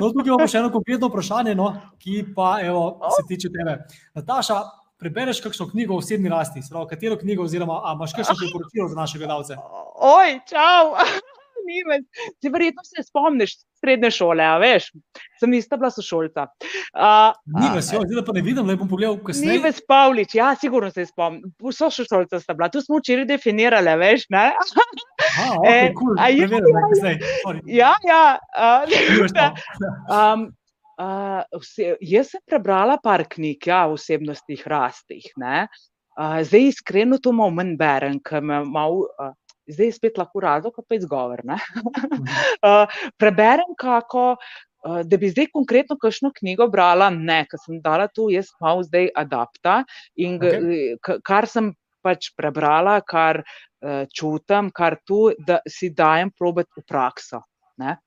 No, tukaj imamo še eno konkretno vprašanje, no, ki pa, evo, se tiče tebe. Nataša, prebereš kakšno knjigo o osebni rasti, sprav, katero knjigo oziroma, a imaš kakšno priporočilo za naše gledalce? Oj, čau! [LAUGHS] Ti verjetno se spomniš srednje šole, a veš, sem ista bila sošolca. Uh, Nives, jo, zdaj pa ne vidim, lepo pogledal, kasneje. Nives Pavlič, ja, sigurno se spomnim. Sošolca sta bila, tu smo včeraj definirali, veš, ne? Aha, [LAUGHS] okay, e, cool. a, ja, ja, ja, ja. Um, uh, vse, jaz sem prebrala par knjig ja, o osebnostih rastih. Uh, zdaj, iskreno, to malo manj berem, ker me malo uh, zdaj je spet lahko razlog, pa je izgovor. uh, preberem, kako, uh, da bi zdaj konkretno kakšno knjigo brala, ne, ker sem dala tu, jaz malo zdaj adapta in okay. kar sem pač prebrala, kar uh, čutim, kar tu, da si dajem probati v prakso.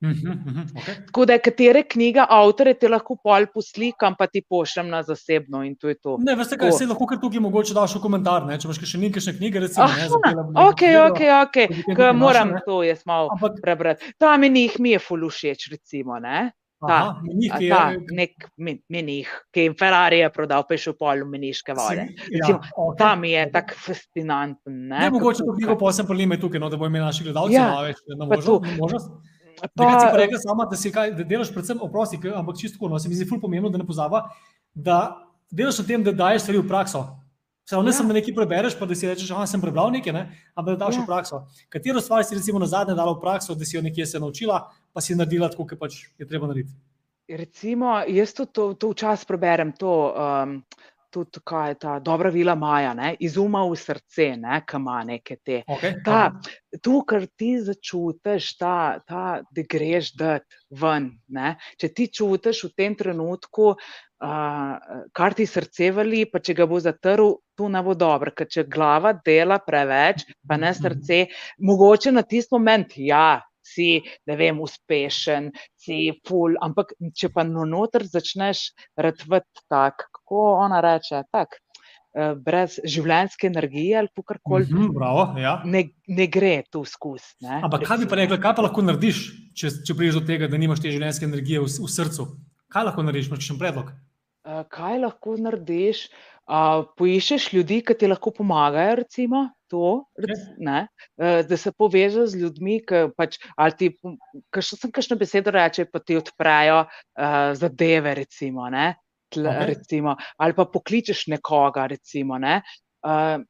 Uh -huh, uh -huh, okay. Tako da, katere knjige, avtore ti lahko pol poslikam, pa ti pošljem na zasebno. To. Ne, veste, kaj se lahko tukaj mogoče daš v komentar. Ne? Če imaš še nekaj knjige, recimo. Ne, ok, ok, ok, ok, moram naša, to jaz malo Ampak, prebrati. Ta menih mi je ful všeč, recimo. Ne? Ta, Aha, menih, ki je nek menih, ki je Ferrari je prodal, pa je šel pol v meniške vode. Recimo, ja, okay. Ta mi je tako fascinanten. Ne, ne mogoče to knjigo posem polime tukaj, no, da bo imel naši gledalci ja, več možnosti. Pa, da si rekel, sama, da, kaj, da delaš predvsem oprosti, ampak čisto, no, se mi zdi ful pomembno, da ne pozava, da delaš na tem, da daješ stvari v prakso. Vse, ne ja. samo, nekaj prebereš, pa da si rečeš, da sem prebral nekaj, ne? ampak da daš ja. v prakso. Katero stvar si recimo na zadnje dala v prakso, da si jo nekje se naučila, pa si naredila tako, kot pač je treba narediti? Recimo, jaz to, to, to včasih preberem. To, um, tudi kaj je ta dobra vila Maja, ne? iz uma v srce, ki ima neke te. Okay, ta, to, kar ti začutiš, ta, ta, da greš ven. Ne? Če ti čutiš v tem trenutku, uh, kar ti srce vali, pa če ga bo zatrl, to ne bo dobro. Ker če glava dela preveč, pa ne srce, mogoče na tisti moment, ja, si, ne vem, uspešen, si ful, ampak če pa noter začneš retvati tak, kako ona reče, tak, eh, brez življenjske energije ali karkoli. Mm -hmm, bravo, ja. ne, ne gre tu. Ne, ampak kaj bi pa rekla, kaj pa lahko narediš, če, če priješ do tega, da nimaš te življenjske energije v, v srcu? Kaj lahko narediš, imaš še predlog? Uh, kaj lahko narediš? Uh, poiščeš ljudi, ki ti lahko pomagajo, recimo, to, ne, eh, da se poveže z ljudmi, ki pač, ti, sem kakšno besedo reče, pa ti odprejo uh, zadeve, recimo, ne, tle, okay. recimo, ali pa pokličeš nekoga, recimo, ne. Uh,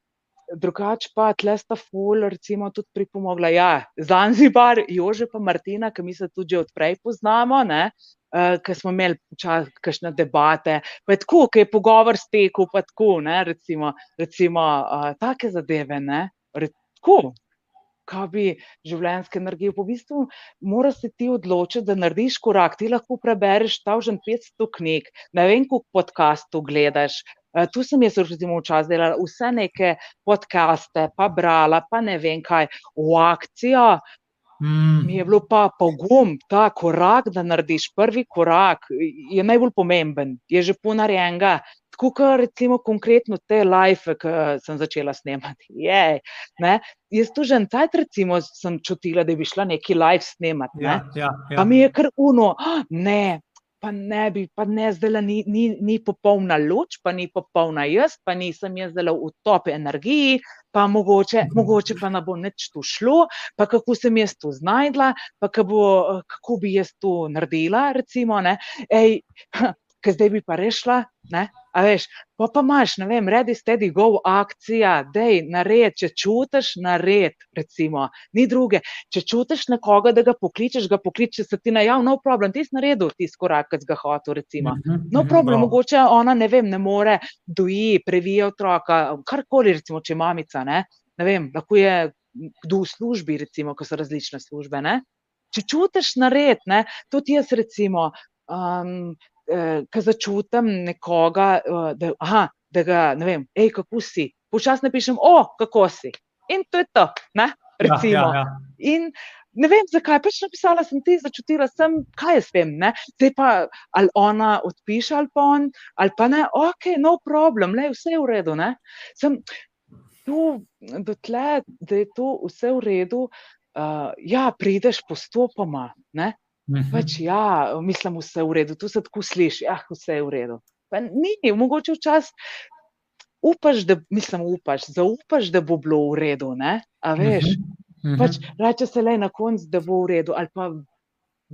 Drugače pa tle sta ful, recimo, tudi pripomogla. Ja, Zanzibar, Jože pa Martina, ki mi se tudi odprej poznamo, ne, uh, ki smo imeli čas, kakšne debate. Pa je tako, ki je pogovor stekel, pa tako, ne, recimo, recimo uh, take zadeve, ne, tako. Kaj bi življenjske energije, v bistvu, moraš se ti odločiti, da narediš korak. Ti lahko prebereš ta že 500 knjig, ne vem, koliko podcastov gledaš. Uh, tu sem jaz, recimo, včasih delala vse neke podcaste, pa brala, pa ne vem kaj, v akcijo. Mm. Mi je bilo pa pogum, ta korak, da narediš prvi korak, je najbolj pomemben, je že ponarejenega. Tako kot recimo konkretno te live, ki sem začela snemati. Je, Jaz tu že en cajt, recimo, sem čutila, da bi šla neki live snemati. Ne? Ja, ja, ja. Pa mi je kar uno, ne, pa ne bi, pa ne zdaj ni, ni, ni popolna luč, pa ni popolna jaz, pa nisem jaz zdaj v topi energiji, pa mogoče, mogoče pa ne bo nič tu šlo, pa kako sem jaz tu znajdla, pa kako, kako bi jaz to naredila, recimo, ne, ej, ker zdaj bi pa rešila, ne, A veš, pa pa imaš, ne vem, redi steady go akcija, dej, nared, če čutiš, nared, recimo, ni druge. Če čutiš nekoga, da ga pokličeš, ga pokličeš, se ti najav, no problem, ti si naredil tisti korak, ki si ga hotel, recimo. Mhm, no mhm, problem, mogoče ona, ne vem, ne more doji, previje otroka, karkoli, recimo, če mamica, ne, ne vem, lahko je kdo v službi, recimo, ko so različne službe, ne. Če čutiš nared, ne, tudi jaz recimo, um, eh, ki začutim nekoga, eh, da, aha, da ga ne vem, hej, kako si. Počasno pišem, o, kako si. In to je to, ne? recimo. Ja, ja, ja. In ne vem, zakaj, pač napisala sem ti, začutila sem, kaj jaz vem. Ne? Zdaj pa ali ona odpiše, ali pa on, ali pa ne, ok, no problem, le, vse je v redu. Ne? Sem tu, dotle, da je to vse v redu, uh, ja, prideš postopoma. Ne? Mhm. Pač, ja, mislim, vse je v redu, tu se tako sliši, ja, vse je v redu. Pa ni, mogoče včasih upaš, da, mislim, upaš, zaupaš, da bo bilo v redu. Ne? A veš, mhm. pač, reče se le na koncu, da bo v redu, ali pa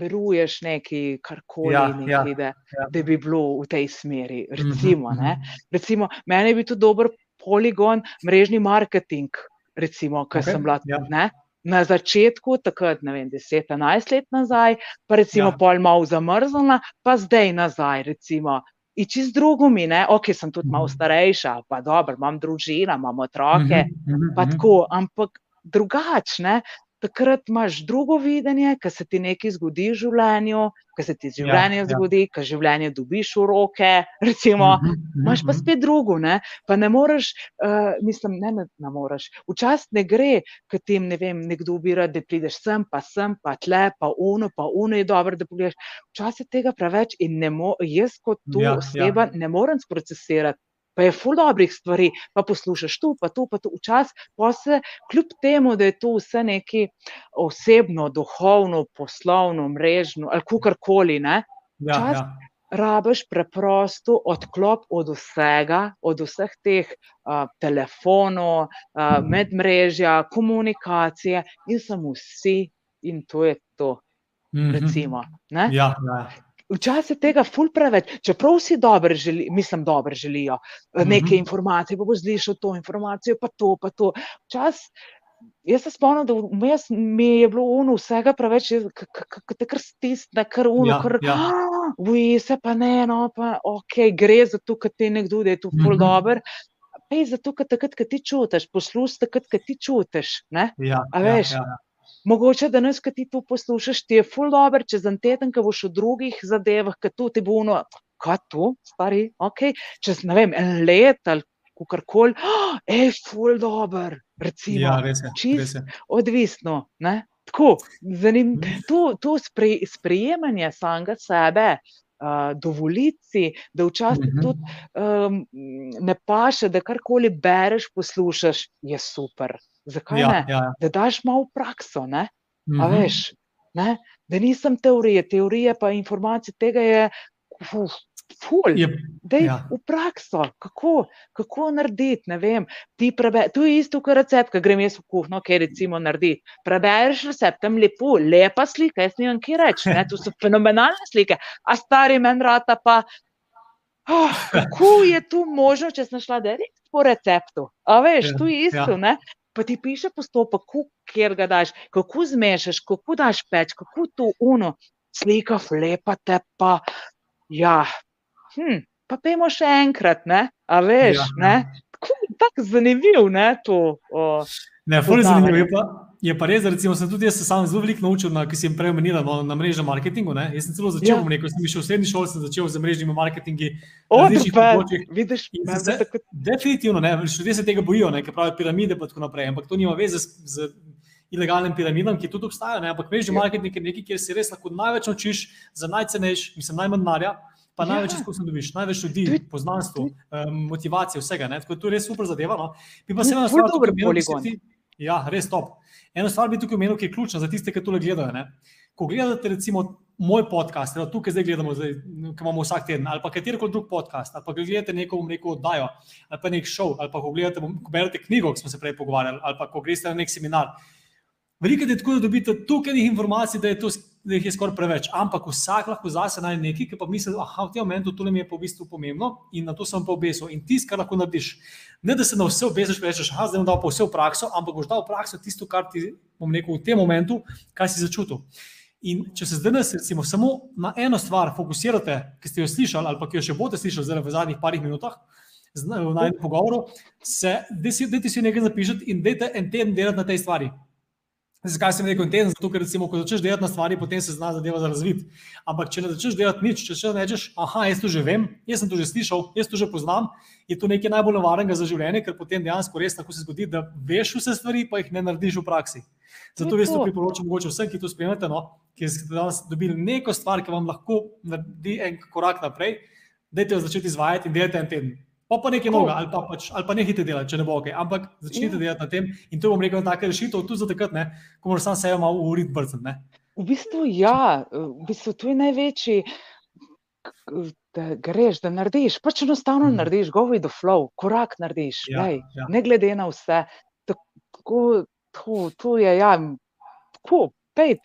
veruješ neki, karkoli, ja, ja, da, ja. da bi bilo v tej smeri. Recimo, mhm. recimo meni bi to dober poligon, mrežni marketing, recimo, ker okay, sem bila ja. tam na začetku, takrat, ne vem, 10-11 let nazaj, pa recimo ja. pol malo zamrznjena, pa zdaj nazaj, recimo. In čez drugo mi, ne, ok, sem tudi malo mhm. starejša, pa dobro, imam družino, imam otroke, mm -hmm, pa tako, ampak drugačne takrat imaš drugo videnje, ker se ti nekaj zgodi v življenju, ker se ti življenje ja, ja. zgodi, ja. ker življenje dobiš v roke. Recimo, uh -huh. Imaš pa spet drugo, ne? pa ne moreš, uh, mislim, ne, ne, ne moreš. Včasih ne gre, ker ti ne vem, nekdo ubira, da prideš sem, pa sem, pa tle, pa uno, pa uno je dobro, da pogledaš. Včasih tega preveč in ne mo, jaz kot tu ja, oseba ja. ne morem sprocesirati pa je ful dobrih stvari, pa poslušaš tu, pa tu, pa tu, včasih pa se, kljub temu, da je to vse neki osebno, duhovno, poslovno, mrežno ali kakorkoli, ne. Ja, ja. Rabiš preprosto odklop od vsega, od vseh teh uh, telefonov, uh, medmrežja, komunikacije in samo vsi, in to je to. Mm -hmm. Recimo, ja, ja včasih tega ful preveč, čeprav vsi dobro želijo, mislim, dobro želijo eh, neke mm -hmm. informacije, pa bo zlišal to informacijo, pa to, pa to. Včasih, jaz se spomnim, da vmes mi je bilo uno vsega preveč, kako te kar stisne, kar uno, ja, kar ja. vi se pa ne, no, pa ok, gre za to, ker ti nekdo, da je to ful mm -hmm. dober. Pej zato, ker takrat, ko ti čutiš, poslušaj takrat, ko ti čutiš. Ja, A veš? Ja, ja, ja. Mogoče danes, ko ti to poslušaš, ti je full dobro, čez en teden, ko boš v drugih zadevah, ki tu ti bo ono, kaj tu, stari, ok, čez ne vem, en let ali karkoli, oh, je full dobro, recimo. Ja, res je. Čist, res je. Odvisno, ne? Tako, zanim, mhm. to, to spre, sprejemanje samega sebe, uh, dovolici, da včasih uh mhm. -huh. tudi um, ne paše, da karkoli bereš, poslušaš, je super. Zakaj ja, ne? Ja. Da daš malo prakso, ne? Mm -hmm. veš, ne? da nisem teorije, teorije pa informacije tega je. Uf, Ful, je, dej, ja. V prakso, kako, kako narediti. To je isto, kot recept, ki grem jaz v kuhno, kaj recimo narediti. Prebereš recept, tam lepo, lepa slika, jaz nimam kaj reči. To so [LAUGHS] fenomenalne slike, a stari men rata pa. Oh, kako je to možno, če sem šla direkt po receptu? A veš, ja, to je isto. Ja pa ti piše postopek, kjer ga daš, kako zmešaš, kako daš peč, kako to uno, slika, lepa te pa. Ja, hm, pa pojmo še enkrat, ne? a veš, ja, ne? Tako, zanimivo je to. O, ne, fully zanimivo je pa. Je pa res, da sem tudi jaz sam zelo veliko naučil, na, ki sem prej omenil no, na mrežnem marketingu. Ne? Jaz sem celo začel, ja. rekel, sem šel v srednji šoli, sem začel z mrežnimi marketingi. Vidiš, se, tako... Definitivno, ljudje se tega bojijo, ker pravijo piramide in tako naprej. Ampak to nima veze z, z ilegalnim piramidam, ki tudi obstajajo, ne? ampak mrežni marketing je nekaj, kjer si res lahko največ naučiš za najcenejši, mislim, najmanj denarja. Pa ja. največ izkušnja dobiš, največ ljudi, poznanstvo, um, motivacije, vsega. Ne? Tako da to je res super zadeva. No? Bi pa se ena stvar, tukaj, ja, res top. Eno stvar bi tukaj omenil, ki je ključna za tiste, ki to gledajo. Ne? Ko gledate, recimo, moj podcast, da tukaj zdaj gledamo, zdaj, ki imamo vsak teden, ali pa katerikoli drug podcast, ali pa gledate neko, neko oddajo, ali pa nek šov, ali pa ko gledate, ko berete knjigo, ki smo se prej pogovarjali, ali pa ko greste na nek seminar. Veliko je tako, da dobite toliko informacij, da, je to, da jih je skoraj preveč. Ampak vsak lahko zase najde nekaj, ki pa misli, da v tem momentu to mi je pa v bistvu pomembno in na to sem pa obesil. In tisto, kar lahko narediš, ne da se na vse obesiš, rečeš, da zdaj bom dal pa vse v prakso, ampak boš dal v prakso tisto, kar ti bom rekel v tem momentu, kaj si začutil. In če se zdaj recimo, samo na eno stvar fokusirate, ki ste jo slišali, ali pa ki jo še boste slišali v zadnjih parih minutah, v najmenjem pogovoru, se dajte si nekaj zapisati in dajte en teden delati na tej stvari. Zakaj sem rekel teden? Zato, ker recimo, ko začneš delati na stvari, potem se zna zadeva razviti. Ampak, če ne začneš delati nič, če še rečeš, ah, jaz to že vem, jaz sem to že slišal, jaz to že poznam, je to nekaj najbolj nevarnega za življenje, ker potem dejansko res tako se zgodi, da veš vse stvari, pa jih ne narediš v praksi. Zato res to priporočam vsem, ki to spremljate, no, ki ste danes dobili neko stvar, ki vam lahko naredi en korak naprej, dajte jo začeti izvajati in delajte en teden. Pa pa nekaj novega, ali, pa pač, ali pa nehite delati, če ne bo ok. Ampak začnite ja. delati na tem in to bom rekel, da je rešitev tudi za takrat, ne, ko moraš sam sebe malo urit brcati. V bistvu ja, v bistvu to je največji. Da greš, da narediš, pač enostavno mm. narediš, go with the flow, korak narediš, ja, ja. ne glede na vse. Tako, to, to je, ja, tako, pej,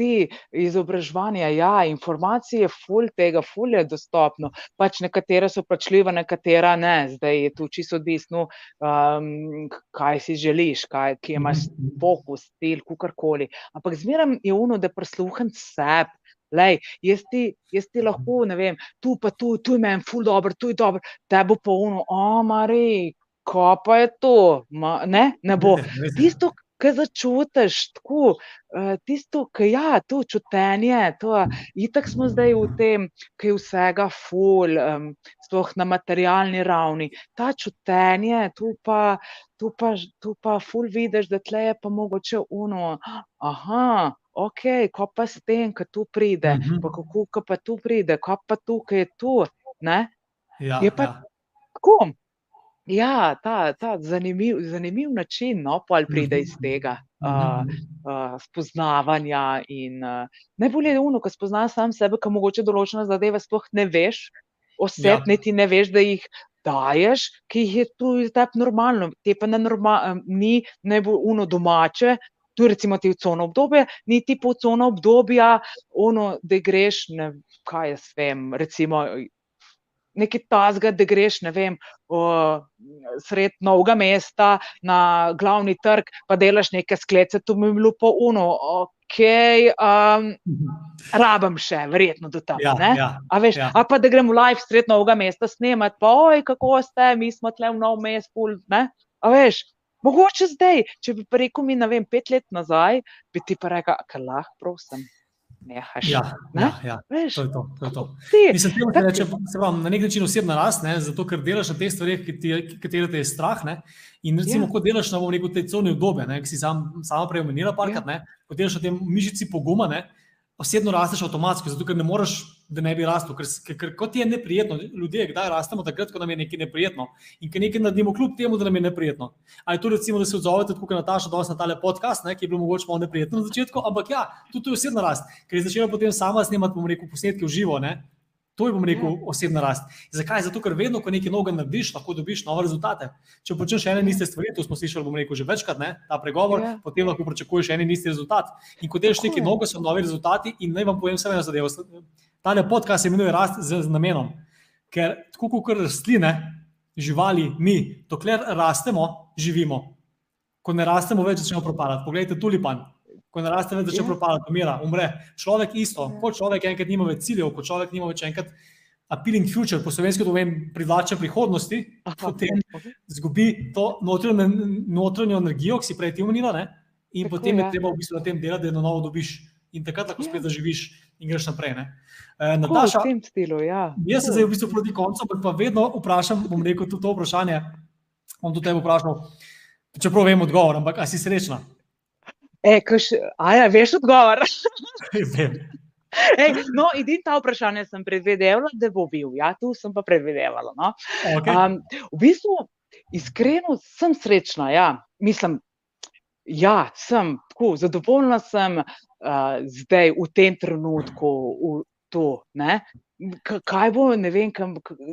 ti izobraževanja, ja, informacije, ful tega, ful je dostopno. Pač nekatera so plačljiva, nekatera ne, zdaj je tu čisto odvisno, um, kaj si želiš, kaj, kje imaš fokus, stil, kakorkoli. Ampak zmeraj je uno, da prisluhnem sebe. Lej, jaz, ti, jaz ti lahko, ne vem, tu pa tu, tu je meni, ful dobro, tu je dobro, te bo pa uno, o, mari, ko pa je to, Ma, ne, ne bo. [LAUGHS] Tisto, kar začutiš, tako, uh, tisto, ki ja, to čutenje, to je tako, smo zdaj v tem, ki je vsega ful, um, sploh na materialni ravni. Ta čutenje, tu pa, tu pa, tu pa ful vidiš, da tle je pa mogoče uno. Aha. Ok, ko pa s tem, ki tu pride, uh -huh. pa kako pa tu pride, ko pa tu, ki je tu. Ja, je pa ja. tako. Ja, ta, ta zanimiv, zanimiv način, no, pa pride iz mhm. tega uh, uh, spoznavanja. In, uh, najbolje je ono, ko spoznaš sam sebe, ki mogoče določena zadeva sploh ne veš, oseb, ja. niti ne veš, da jih daješ, ki jih je tu tako normalno, te pa norma, ni najbolj uno domače. Tu, recimo, ti v cono obdobje, niti po cono obdobja, ono, da greš, ne, kaj jaz vem, recimo, nekaj tazga, da greš, ne vem, sred novega mesta na glavni trg, pa delaš neke sklece, tu mi je bilo po uno. Okay, um, rabim še, verjetno do tam. Ja, ja, a, veš, ja. a pa da gremo live sred novega mesta snemati, pa oj, kako ste, mi smo tle v novem mestu. A veš, mogoče zdaj, če bi pa rekel mi, ne vem, pet let nazaj, bi ti pa rekel, kar lahko, prosim nehaš. Ja, ne? ja, ja. to je to. to, je to. Mislim, da reče, se vam na nek način osebna rast, ne? zato ker delaš na teh stvareh, ki te je strah. Ne? In recimo, ja. ko delaš na neko te cone obdobje, ki si sam, sama prej omenila, parkrat, ja. ko delaš na tem mišici poguma, ne? osebno rasteš avtomatsko, zato ker ne moreš, da ne bi rastel. Ker, ker, ker kot je neprijetno, ljudje, kdaj rastemo, takrat, ko nam je nekaj neprijetno. In ker nekaj naredimo, kljub temu, da nam je neprijetno. Ali to recimo, da se odzovete, kot je Nataša, da vas na tale podcast, ne, ki je bil mogoče malo neprijetno na začetku, ampak ja, tudi to je osebna rast, ker je začela potem sama snemati, bom rekel, posnetke v živo. Ne. To je, bom rekel, ja. osebna rast. Zakaj? Zato, ker vedno, ko nekaj novega narediš, lahko dobiš nove rezultate. Če počneš ene in iste stvari, to smo slišali, bom rekel, že večkrat, ne, ta pregovor, ja. potem lahko pričakuješ en in isti rezultat. In ko delaš nekaj novega, so novi rezultati. In naj vam povem samo eno zadevo. Ta podcast se imenuje rast z namenom. Ker tako kot rastline, živali, mi, dokler rastemo, živimo. Ko ne rastemo, več začnemo propadati. Poglejte, tulipan ko naraste, več začne ja. propadati, umira, umre. Človek isto, ja. ko človek enkrat nima več ciljev, ko človek nima več enkrat appealing future, po slovenski to vem, privlačen prihodnosti, potem izgubi to notranjo, notranjo energijo, ki si prej ti umenila, ne? in Tako, potem je ja. treba v bistvu na tem delati, da je na novo dobiš. In takrat lahko spet zaživiš in greš naprej. E, Nataša, v tem stilu, ja. Jaz se zdaj v bistvu proti koncu, ampak pa vedno vprašam, bom rekel tudi to vprašanje. Bom tudi tebe vprašal, čeprav vem odgovor, ampak a si srečna? E, kaš, aja, veš odgovor. [LAUGHS] Vem. Ej, no, edino ta vprašanje sem predvidevala, da bo bil. Ja, tu sem pa predvidevala. No. Okay. Um, v bistvu, iskreno sem srečna. Ja. Mislim, ja, sem tako, zadovoljna sem uh, zdaj v tem trenutku. V, To, kaj bo, ne vem, kam,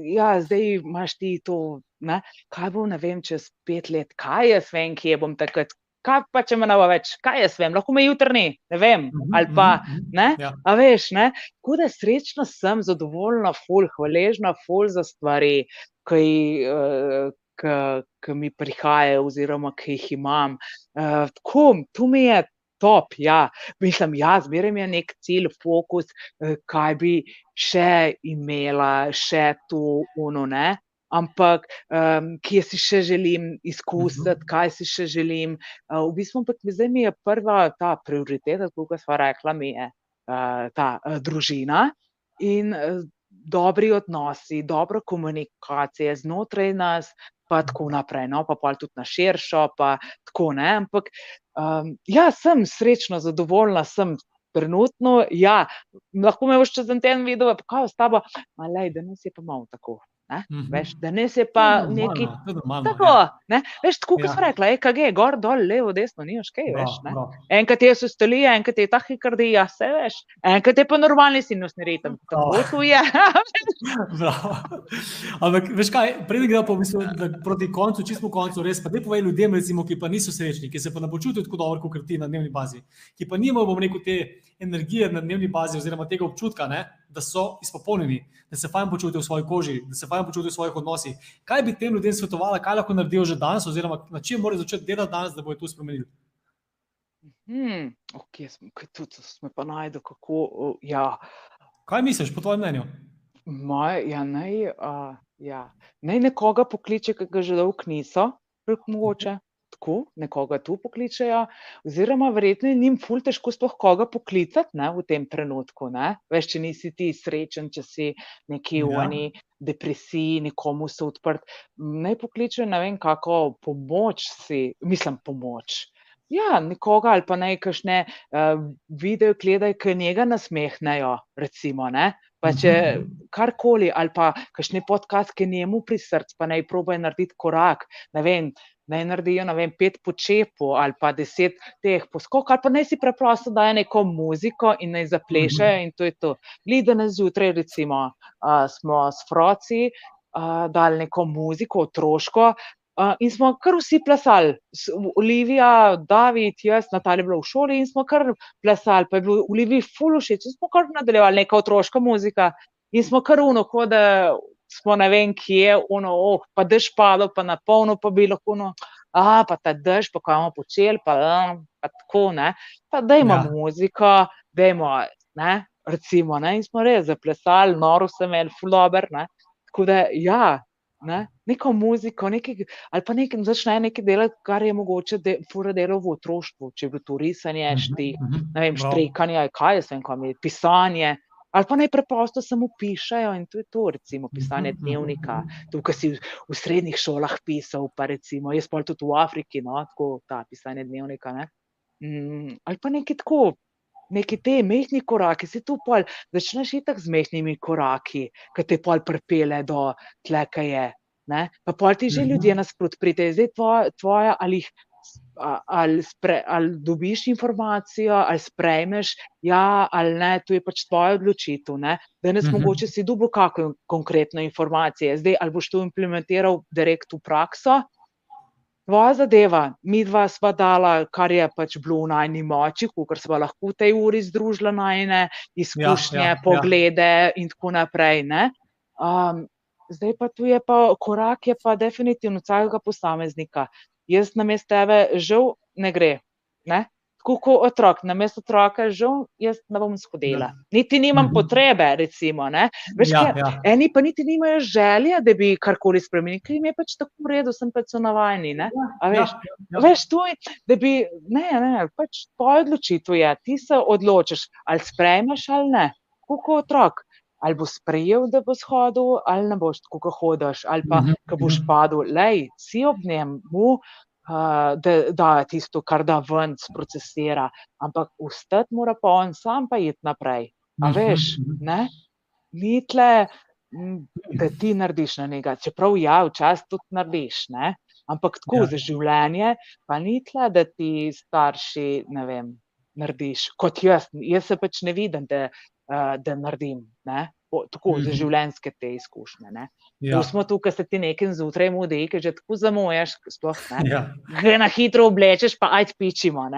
ja, zdaj imaš ti to, ne? kaj bo, ne vem, čez pet let, kaj jaz vem, kje bom takrat, kaj pa če me ne bo več, kaj jaz vem, lahko me jutrni, ne vem, Mhm, ali pa, mhm, mhm. ne, Ja. a veš, ne, tako da srečna sem, zadovoljna, ful, hvaležna, ful za stvari, ki, uh, ki, ki mi prihajajo oziroma ki jih imam. Uh, tako, tu mi je top, ja, mislim, ja, zmeraj mi je nek cilj, fokus, eh, kaj bi še imela, še tu, uno, ne. Ampak, um, kje si še želim izkusiti, Mhm. kaj si še želim. Uh, v bistvu, ampak zdaj mi je prva ta prioriteta, kot smo rekla, mi je uh, ta uh, družina in uh, dobri odnosi, dobra komunikacija znotraj nas, pa tako naprej, no, pa pol tudi na širšo, pa tako ne. Ampak um, ja, sem srečna, zadovoljna sem. Trenutno, ja, lahko me boš čez en teden videl, pa kaj s tabo, ali da nas je pa malo tako. Ne? Mhm. Veš, da nas je pa To neki normalno, normalno, Tako, ja. ne, veš, tako kot Ja. smo rekli, EKG, gor, dol, levo, desno, nimaš kaj, Prav, veš. Ne? prav. Enkrat je sostelija, enkrat je tahikardija, vse veš, enkrat je pa normalni sinusni ritem. Tako Prav. tu je. Bravo. [LAUGHS] Ampak, veš kaj, preden gremo v bistvu, da proti koncu, čisto koncu, res pa ne povej ljudem, recimo, ki pa niso srečni, ki se pa ne počutijo tako dobro, kot ti na dnevni bazi, ki pa nimajo, bom rekel, te energije na dnevni bazi, oziroma tega občutka, ne, da so izpopolnjeni, da se fajn počutijo v svoji koži, da se fajn počutijo v svojih odnosih. Kaj bi tem ljudem svetovala, kaj lahko naredijo že danes, oziroma na čem morajo začeti delati danes, da bodo to spremenili? Hmm, ok, smo, tudi smo pa najdel, kako, o, ja, Kaj misliš, po tvojem mnenju? moj, ja, naj, uh, ja, naj nekoga pokliče, ki ga že dolgo niso, mogoče. Tako, nekoga tu pokličejo, oziroma verjetno je njim ful težko sploh koga poklicati ne, v tem trenutku. Ne? Veš, če nisi ti srečen, če si neki v Ja. eni depresiji, nekomu se odprt. Naj pokličejo, ne vem, kako pomoč si, mislim, pomoč. Ja, nekoga ali pa naj kakšne uh, video gledaj, ki njega nasmehnejo, recimo, ne. Pa če Mhm. karkoli, ali pa kakšni podcast, ki je njemu pri srcu, pa naj probajo narediti korak, ne vem, naj naredijo, ne vem, pet počepov ali pa deset teh poskokov, ali pa naj si preprosto dajo neko muziko in naj zaplešejo in to je to. Danes zjutraj, recimo, uh, smo s froci uh, dali neko muziko, otroško, Uh, in smo kar vsi plesali, Olivija, David, jaz, Natalija je bila v šoli in smo kar plesali, pa je bilo Oliviji ful všeč in smo kar nadaljevali, neka otroška muzika. In smo kar uno, kot da smo ne vem kje, uno, oh, pa dež padal, pa na polno, pa bi lahko, no, a pa ta dež, pa kaj bomo počeli, pa, pa tako, ne, pa dajmo Ja. ja. muziko, dajmo, ne, recimo, ne, in smo res zaplesali, noro sem imel, ful dober, ne, tako da, ja, ne, neko muziko, nekaj, ali pa nekaj, začne nekaj delati, kar je mogoče, da fura delo v otroštvu, če je bilo to risanje, štih, Mhm, ne vem, štrekanje, ali kaj jaz vem, kam je, pisanje, ali pa naj preprosto samo pišejo in to je to, recimo, pisanje Mhm, mhm, dnevnika, mhm. tukaj si v, v srednjih šolah pisal, pa recimo, jaz pa tudi v Afriki, no, tako ta pisanje dnevnika, ne. Mm, ali pa nekaj tako, neki te mehki koraki, si tu pol, začneš itak z mehkimi koraki, ki te pol pripele do tle, kaj je. Ne? Pa pol ti že Mhm. ljudje nasprot pride, zdaj tvoja, tvoja ali, ali, spre, ali dobiš informacijo, ali sprejmeš, ja ali ne, to je pač tvoja odločitev. Ne? Danes Mhm. mhm. mogoče si dobil kakšno konkretno informacijo, zdaj ali boš to implementiral direkt v prakso. Tvoja zadeva, mi dva sva dala, kar je pač bilo v najni moči, ker sva lahko v tej uri združila najne izkušnje, ja, ja, ja. poglede in tako naprej. ne. Um, zdaj pa tu je pa korak, je pa definitivno vsakega posameznika. Jaz na mestu tebe žal ne gre. Ne? Tako kot otrok, na mesto otroka žal jaz ne bom skodela. Ja. Niti nimam Mhm. potrebe, recimo. Ne? Veš, Ja, kaj, ja. Eni pa niti nimajo želje, da bi karkoli spremenili, ker jim je pač tako v redu, sem pač so navajeni. Ne? A veš, Ja, ja. Veš, to je, da bi, ne, ne, pač tvoja odločitev je, ti se odločiš, ali sprejmeš ali ne, kot otrok. Ali bo sprejel, da bo shodil, ali ne boš tako, kot hodiš, ali pa, Mhm, ko boš mhm. padel, lej, si ob njem, mu uh, da, da tisto, kar da ven, procesira, ampak ustati mora pa on sam pa iti naprej. A veš, ne? Ni tle, da ti narediš na njega, čeprav ja, včasih tudi narediš, ne? ampak tako ja. za življenje, pa ni tle, da ti starši, ne vem, narediš kot jaz. Jaz se pač ne vidim, da, uh, da naredim. Ne? tako mm -hmm. za mhm. življenjske te izkušnje. Ja. Smo tukaj, se ti nekaj zjutraj mudi, ki že tako zamujaš, sploh ne. Ja. Gre na hitro oblečeš, pa aj pičimo.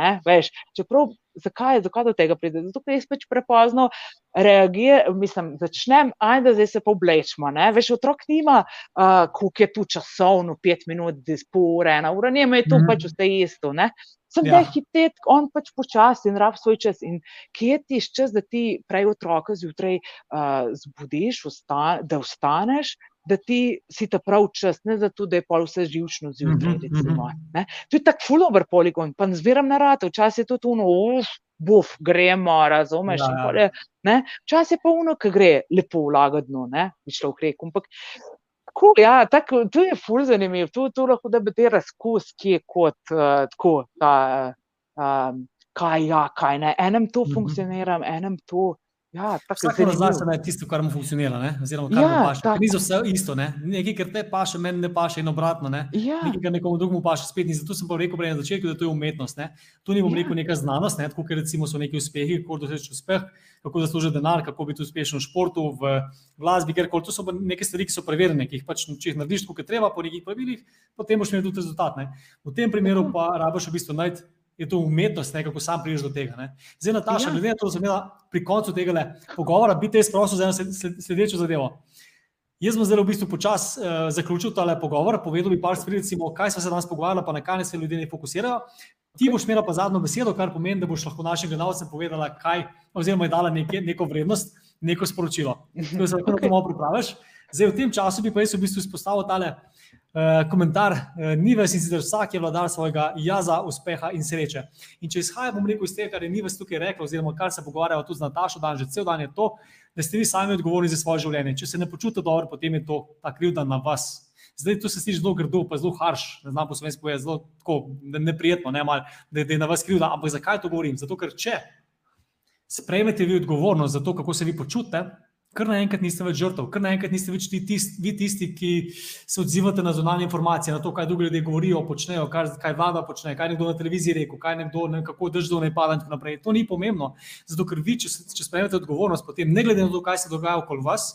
Čeprav, zakaj, zakaj do tega pride? Zato, ker jaz pač prepozno reagiram, mislim, začnem, aj da zdaj se pa oblečemo. Veš, otrok nima, uh, koliko je tu časovno, pet minut, pol ure, ena ura, njima je to mm -hmm. pač vse isto. Ne? Sem ja. da hitet, on pač počasi in rab svoj čas. In kje ti je čas, da ti prej otroka zjutraj uh, zbudiš, usta, da vstaneš, da ti si ta prav čas, ne zato, da je pol vse živčno zjutraj. Mm -hmm. To je tako fulover poligon, pa zbiram na rado, včasih je to tuno, uf, buf, gremo, razumeš. Ja, ja. Včasih je pa uno, ki gre lepo vlagadno, ne, bi šlo v reko. Ampak Cool, ja, tako, to je ful zanimivo. To, to lahko da bi te razkus, ki je kot uh, tako, ta, um, kaj ja, kaj ne. Enem to mhm. funkcionira, enem to. Ja, Vsak razlog se je tisto, kar mu funkcionira, ne? oziroma kar ja, mu paše. Ni za vse isto, ne? nekaj, kar te paše, meni ne paše in obratno. Ne? Ja. Nekaj, kar nekomu drugemu paše, spet ni. Zato sem pa rekel prej na začetku, da to je umetnost. Ne? To ni bom ja. rekel neka znanost, ne? tako ker recimo so neki uspehi, kako doseči uspeh, kako zaslužiti denar, kako biti uspešen v športu, v glasbi, ker to so neke stvari, ki so preverjene, ki jih pač, če jih narediš, kot je treba, po nekih pravilih, potem boš imel tudi rezultat. Ne? V tem primeru pa rabiš v bistvu najti je to umetnost, ne, kako sam prideš do tega. Ne. Zdaj, Nataša, ja. glede na to, da sem imela pri koncu tega pogovora, bi te sprosil za eno sledečo zadevo. Jaz sem zdaj v bistvu počasi uh, zaključil ta pogovor, povedal bi par stvari, recimo, kaj smo se danes pogovarjali, pa na kaj se ljudje ne fokusirajo. Ti boš imela pa zadnjo besedo, kar pomeni, da boš lahko našim gledalcem povedala, kaj, oziroma je dala neke, neko vrednost, neko sporočilo. To se lahko okay. malo pripraviš. Zdaj, v tem času bi pa jaz v bistvu izpostavil tale komentar, uh, ni več in sicer vsak je vladar svojega jaza, uspeha in sreče. In če izhajam, bom rekel iz tega, kar je Nives tukaj rekel, oziroma kar se pogovarjajo tudi z Natašo, dan, že cel dan je to, da ste vi sami odgovorni za svoje življenje. Če se ne počutite dobro, potem je to ta krivda na vas. Zdaj to se sliši zelo grdo, pa zelo harš, ne znam po slovenski povedati, zelo tako neprijetno, ne, mal, da, da je na vas krivda. Ampak zakaj to govorim? Zato, ker če sprejmete vi odgovornost za to, kako se vi počutite, kar naenkrat niste več žrtev, kar naenkrat niste več tisti, vi tisti, ki se odzivate na zunanje informacije, na to, kaj drugi ljudje govorijo, počnejo, kaj, kaj vlada počne, kaj nekdo na televiziji reče, kaj nekdo, ne, kako držo ne pada in tako naprej. To ni pomembno, zato ker vi, če, če sprejmete odgovornost, potem ne glede na to, kaj se dogaja okoli vas,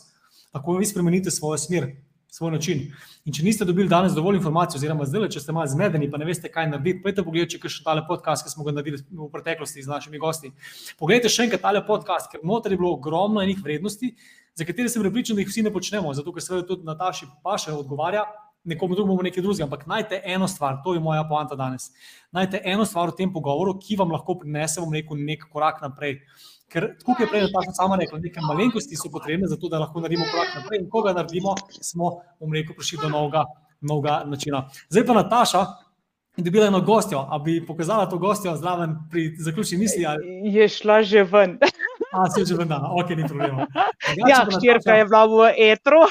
lahko vi spremenite svojo smer svoj način. In če niste dobili danes dovolj informacij, oziroma zdaj, če ste malo zmedeni, pa ne veste, kaj narediti, pojdite pogledati, če še tale podcast, ki smo ga naredili v preteklosti z našimi gosti. Poglejte še enkrat tale podcast, ker noter je bilo ogromno enih vrednosti, za katere sem prepričan, da jih vsi ne počnemo, zato ker se tudi Nataši Paše odgovarja. Nekomu drugemu nekaj drugega, ampak najte eno stvar, to je moja poanta danes. Najte eno stvar v tem pogovoru, ki vam lahko prinese, bom rekel, nek korak naprej. Ker, kot je prej Nataša sama rekla, neke malenkosti so potrebne za to, da lahko naredimo korak naprej. In ko ga naredimo, smo, bom rekel, prišli do novega, novega načina. Zdaj pa Nataša. In dobila eno gostjo, da bi pokazala to gostjo zraven pri zaključni misli. Ali... Je šla že ven. A, se že ven, da, ok, ni problema. Ja, štirka je bila v etru.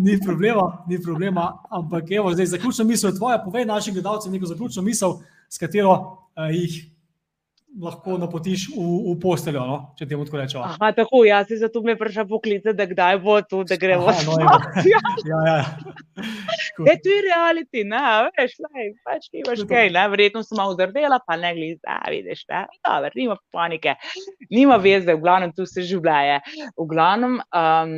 Ni problema, ni problema. Ampak, evo, zdaj zaključna misel je tvoja. Povej našim gledalcem neko zaključno misel, s katero uh, jih lahko napotiš v, v posteljo, no? če ti tako rečemo. Aha, tako, jaz si zato me prišel poklicati, da kdaj bo tu, da gremo no, [LAUGHS] ja, ja. ja. E, to je reality, ne, veš, lej, pač ti imaš kaj, ne, verjetno sem malo zardela, pa ne glede, da vidiš, ne, dobro, nima panike, nima veze, v glavnem tu se življaje. V glavnem, um,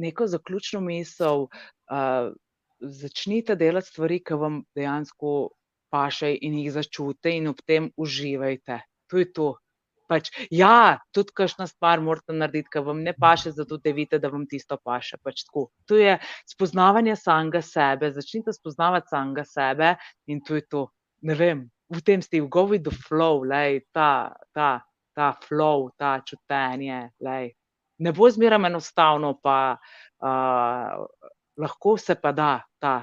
neko zaključno misel, uh, začnite delati stvari, ki vam dejansko paše in jih začutite, in ob tem uživajte. To je to. Pač, ja, tudi kakšna stvar morate narediti, ki vam ne paše, zato da vidite, da vam tisto paše. Pač to je spoznavanje samega sebe. Začnite spoznavati samega sebe in to je to. Ne vem, v tem ste, go with the flow, lej, ta, ta, ta flow, ta čutenje. Lej. Ne bo zmeraj enostavno, pa uh, lahko se pa da ta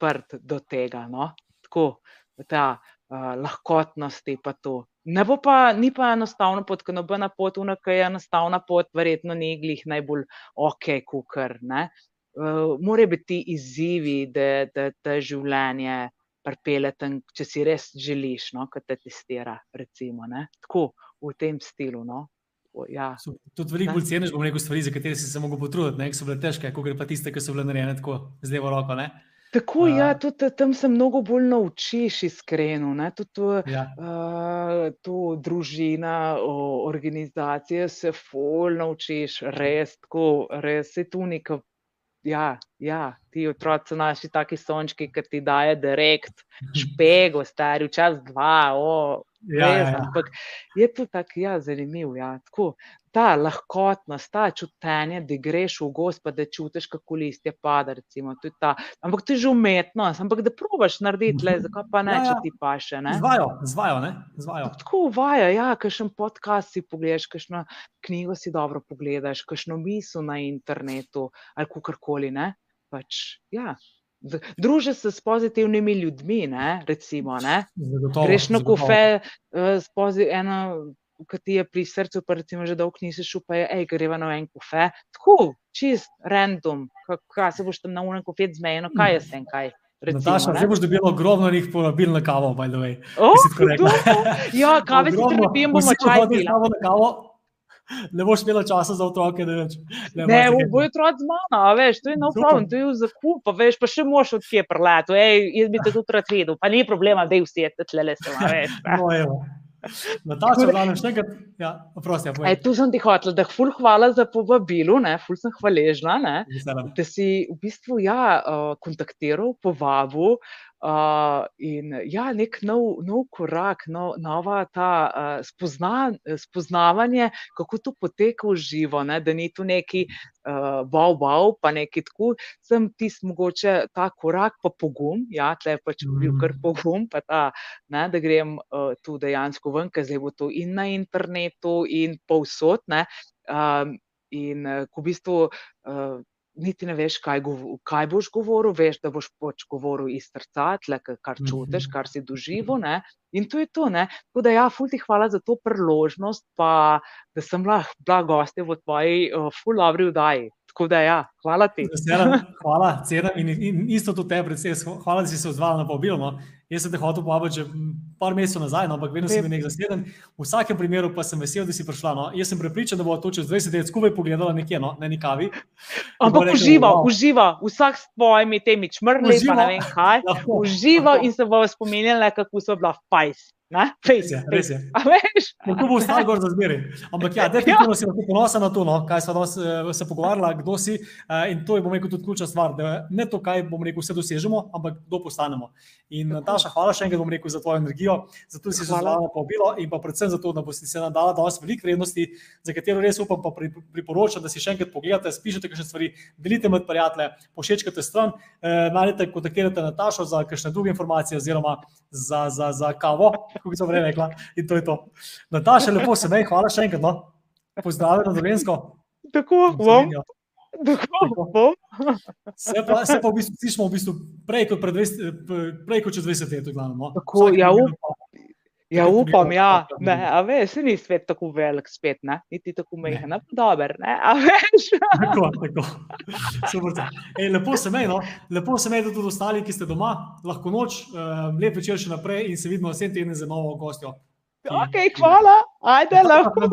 prt do tega. No? Tako, ta uh, lahkotnost je pa to. Ne bo pa, ni pa enostavno pot, ker nobena pot, unaka je enostavna pot, verjetno ni glih najbolj ok, kukar. Uh, Morajo biti izzivi, da, da, da življenje pripelje tam, če si res želiš, no, kot te testira. Recimo, ne. Tako v tem stilu. No. O, Ja. So, tudi veliko bolj ceniš, bom rekel, stvari, za katere si se mogel potruditi, ne, ki so bile težke, kot pa tiste, ki so bile narejene tako z levo roko. Ne? Tako, ja, A. tudi tam se mnogo bolj naučiš, iskreno. Ne. Tudi to, Ja. uh, to družina, o, organizacije se ful naučiš, res tako, res je tu neka. Ja, ja, ti otroci naši taki sončki, ki ti daje direkt, špego, stari, včasih dva, o, Ja, ja, res, ja. ampak je to tako, ja, zanimivo. Ja. Tako, ta lahkotnost, ta čutenje, da greš v gost, pa da čutiš, kako listje pada. Recimo, to je ta, ampak to je že umetnost, ampak da probaš narediti, le, zakaj pa ne, Ja, če ja. ti paše. Ne? Zvajo, zvajo, ne? Zvajo. Tako uvaja, ja, kakšen podcast si pogledaš, kakšno knjigo si dobro pogledaš, kakšno misel na internetu ali kakorkoli. ne. Pač, ja. Druži se s pozitivnimi ljudmi, ne, recimo. Ne. Zagotovo, Greš na kofe, uh, spozi eno, ki ti je pri srcu, pa recimo že dolgo nisi šel, pa je, hej, greva na en kofe. Tako, čist random, Ka- kaj se boš tam na unem kofet zmejeno, kaj jaz vem, kaj. Recimo, Nataša, zdaj boš dobila ogromno njih povabil na kavo, by the way. O, ki si tako rekla. hudo. Ja, kave si trebim, bomo čaj pila. s tabo na kavo. [LAUGHS] Ne boš imela časa za otroke, ne več. Ne, marsikaj. bojo otroci z mano, veš, to je no Super. problem, to je v zakup, a veš, pa še moš od kje preletu, ej, jaz bi te [LAUGHS] tudi rad videl, pa ni problema, da je vsi, tle le sem, a veš. No, evo. Nataša, glavno, še enkrat, ja, prosti, ja, E, tu sem ti hotel, da ful hvala za povabilo, ne, ful sem hvaležna, ne, da si v bistvu ja, uh, kontaktiral, povabil uh, in ja, nek nov, nov korak, nov, nova ta uh, spozna, spoznavanje, kako to poteka v živo, ne, da ni tu neki uh, wow, wow, pa neki tako, sem tisti mogoče ta korak, pa pogum, ja, tle pač bil kar pogum, pa ta, ne, da grem uh, tu dejansko ven, ker zdaj bo to in na internetu in povsod, ne, um, in uh, ko v bistvu uh, niti ne veš, kaj, gov kaj boš govoril, veš, da boš pač govoril iz srca, tle, ka- kar čutiš, Mhm. kar si doživel, ne, in to je to, ne. Tako da ja, ful ti hvala za to priložnost, pa da sem bila, bila gostja v tvoji uh, ful dobri vdaji. Tako da ja, hvala ti. Z veseljem, [LAUGHS] hvala, cenim in, in isto tudi tebi, predvsem, hvala, da si se odzvala na povabilo. No. Jaz sem te hotel povabiti že m, par mesecev nazaj, no, ampak vedno si Vem. bil nek zaseden. V vsakem primeru pa sem vesel, da si prišla. No. Jaz sem prepričan, da bo to čez 20 let skupaj pogledala nekje, no, na neki kavi. Ampak uživa, "Wow." uživa, vsak s svojimi temi čmrli, pa ne vem kaj. [LAUGHS] Uživa in se bo spominjala, kako so bila fajs. Fejs, Res je, fejs. res je. A veš? Tako bo ostal gor za zmeraj. Ampak ja, definitivno si lahko ponosen na to, no, kaj smo danes eh, se pogovarjali, kdo si. eh, In to je, bom rekel, tudi ključna stvar, da ne to, kaj bomo rekel, vse dosežemo, ampak kdo postanemo. In Nataša, hvala še enkrat, bom rekel, za tvojo energijo, za to, da si na povabilo in pa predvsem za to, da boste se nam dala danes veliko vrednosti, za katero res upam, pa pri- priporočam, da si še enkrat pogledate, spišete kakšne stvari, delite med prijatelje, pošečkate stran, eh, najdete, kontaktirate Natašo za kakšne druge informacije oziroma za, za, za kavo, kako sem prej rekla. In to je to. Nataša, lepo se mej, hvala še enkrat. No. Pozdravljena na Dolensko. Tako bom. Tako Tako. bom. Se pa, se pa v bistvu slišimo v bistvu prej kot, pred 20, p- prej kot čez 20 let. v Glavnem, no. Tako, Vsak ja, primer up- pa- Ja, upam, ja. Ne, a veš, ni svet tako velik spet, ne? Niti tako mehen, dober, ne? A veš? [LAUGHS] Tako, tako. Super. Ej, lepo se mej, no. lepo se mej, da tudi ostali, ki ste doma, lahko noč, um, lep večer še naprej in se vidimo naslednji teden z novo gostjo. Ok, hvala. Ajde, [LAUGHS] lahko.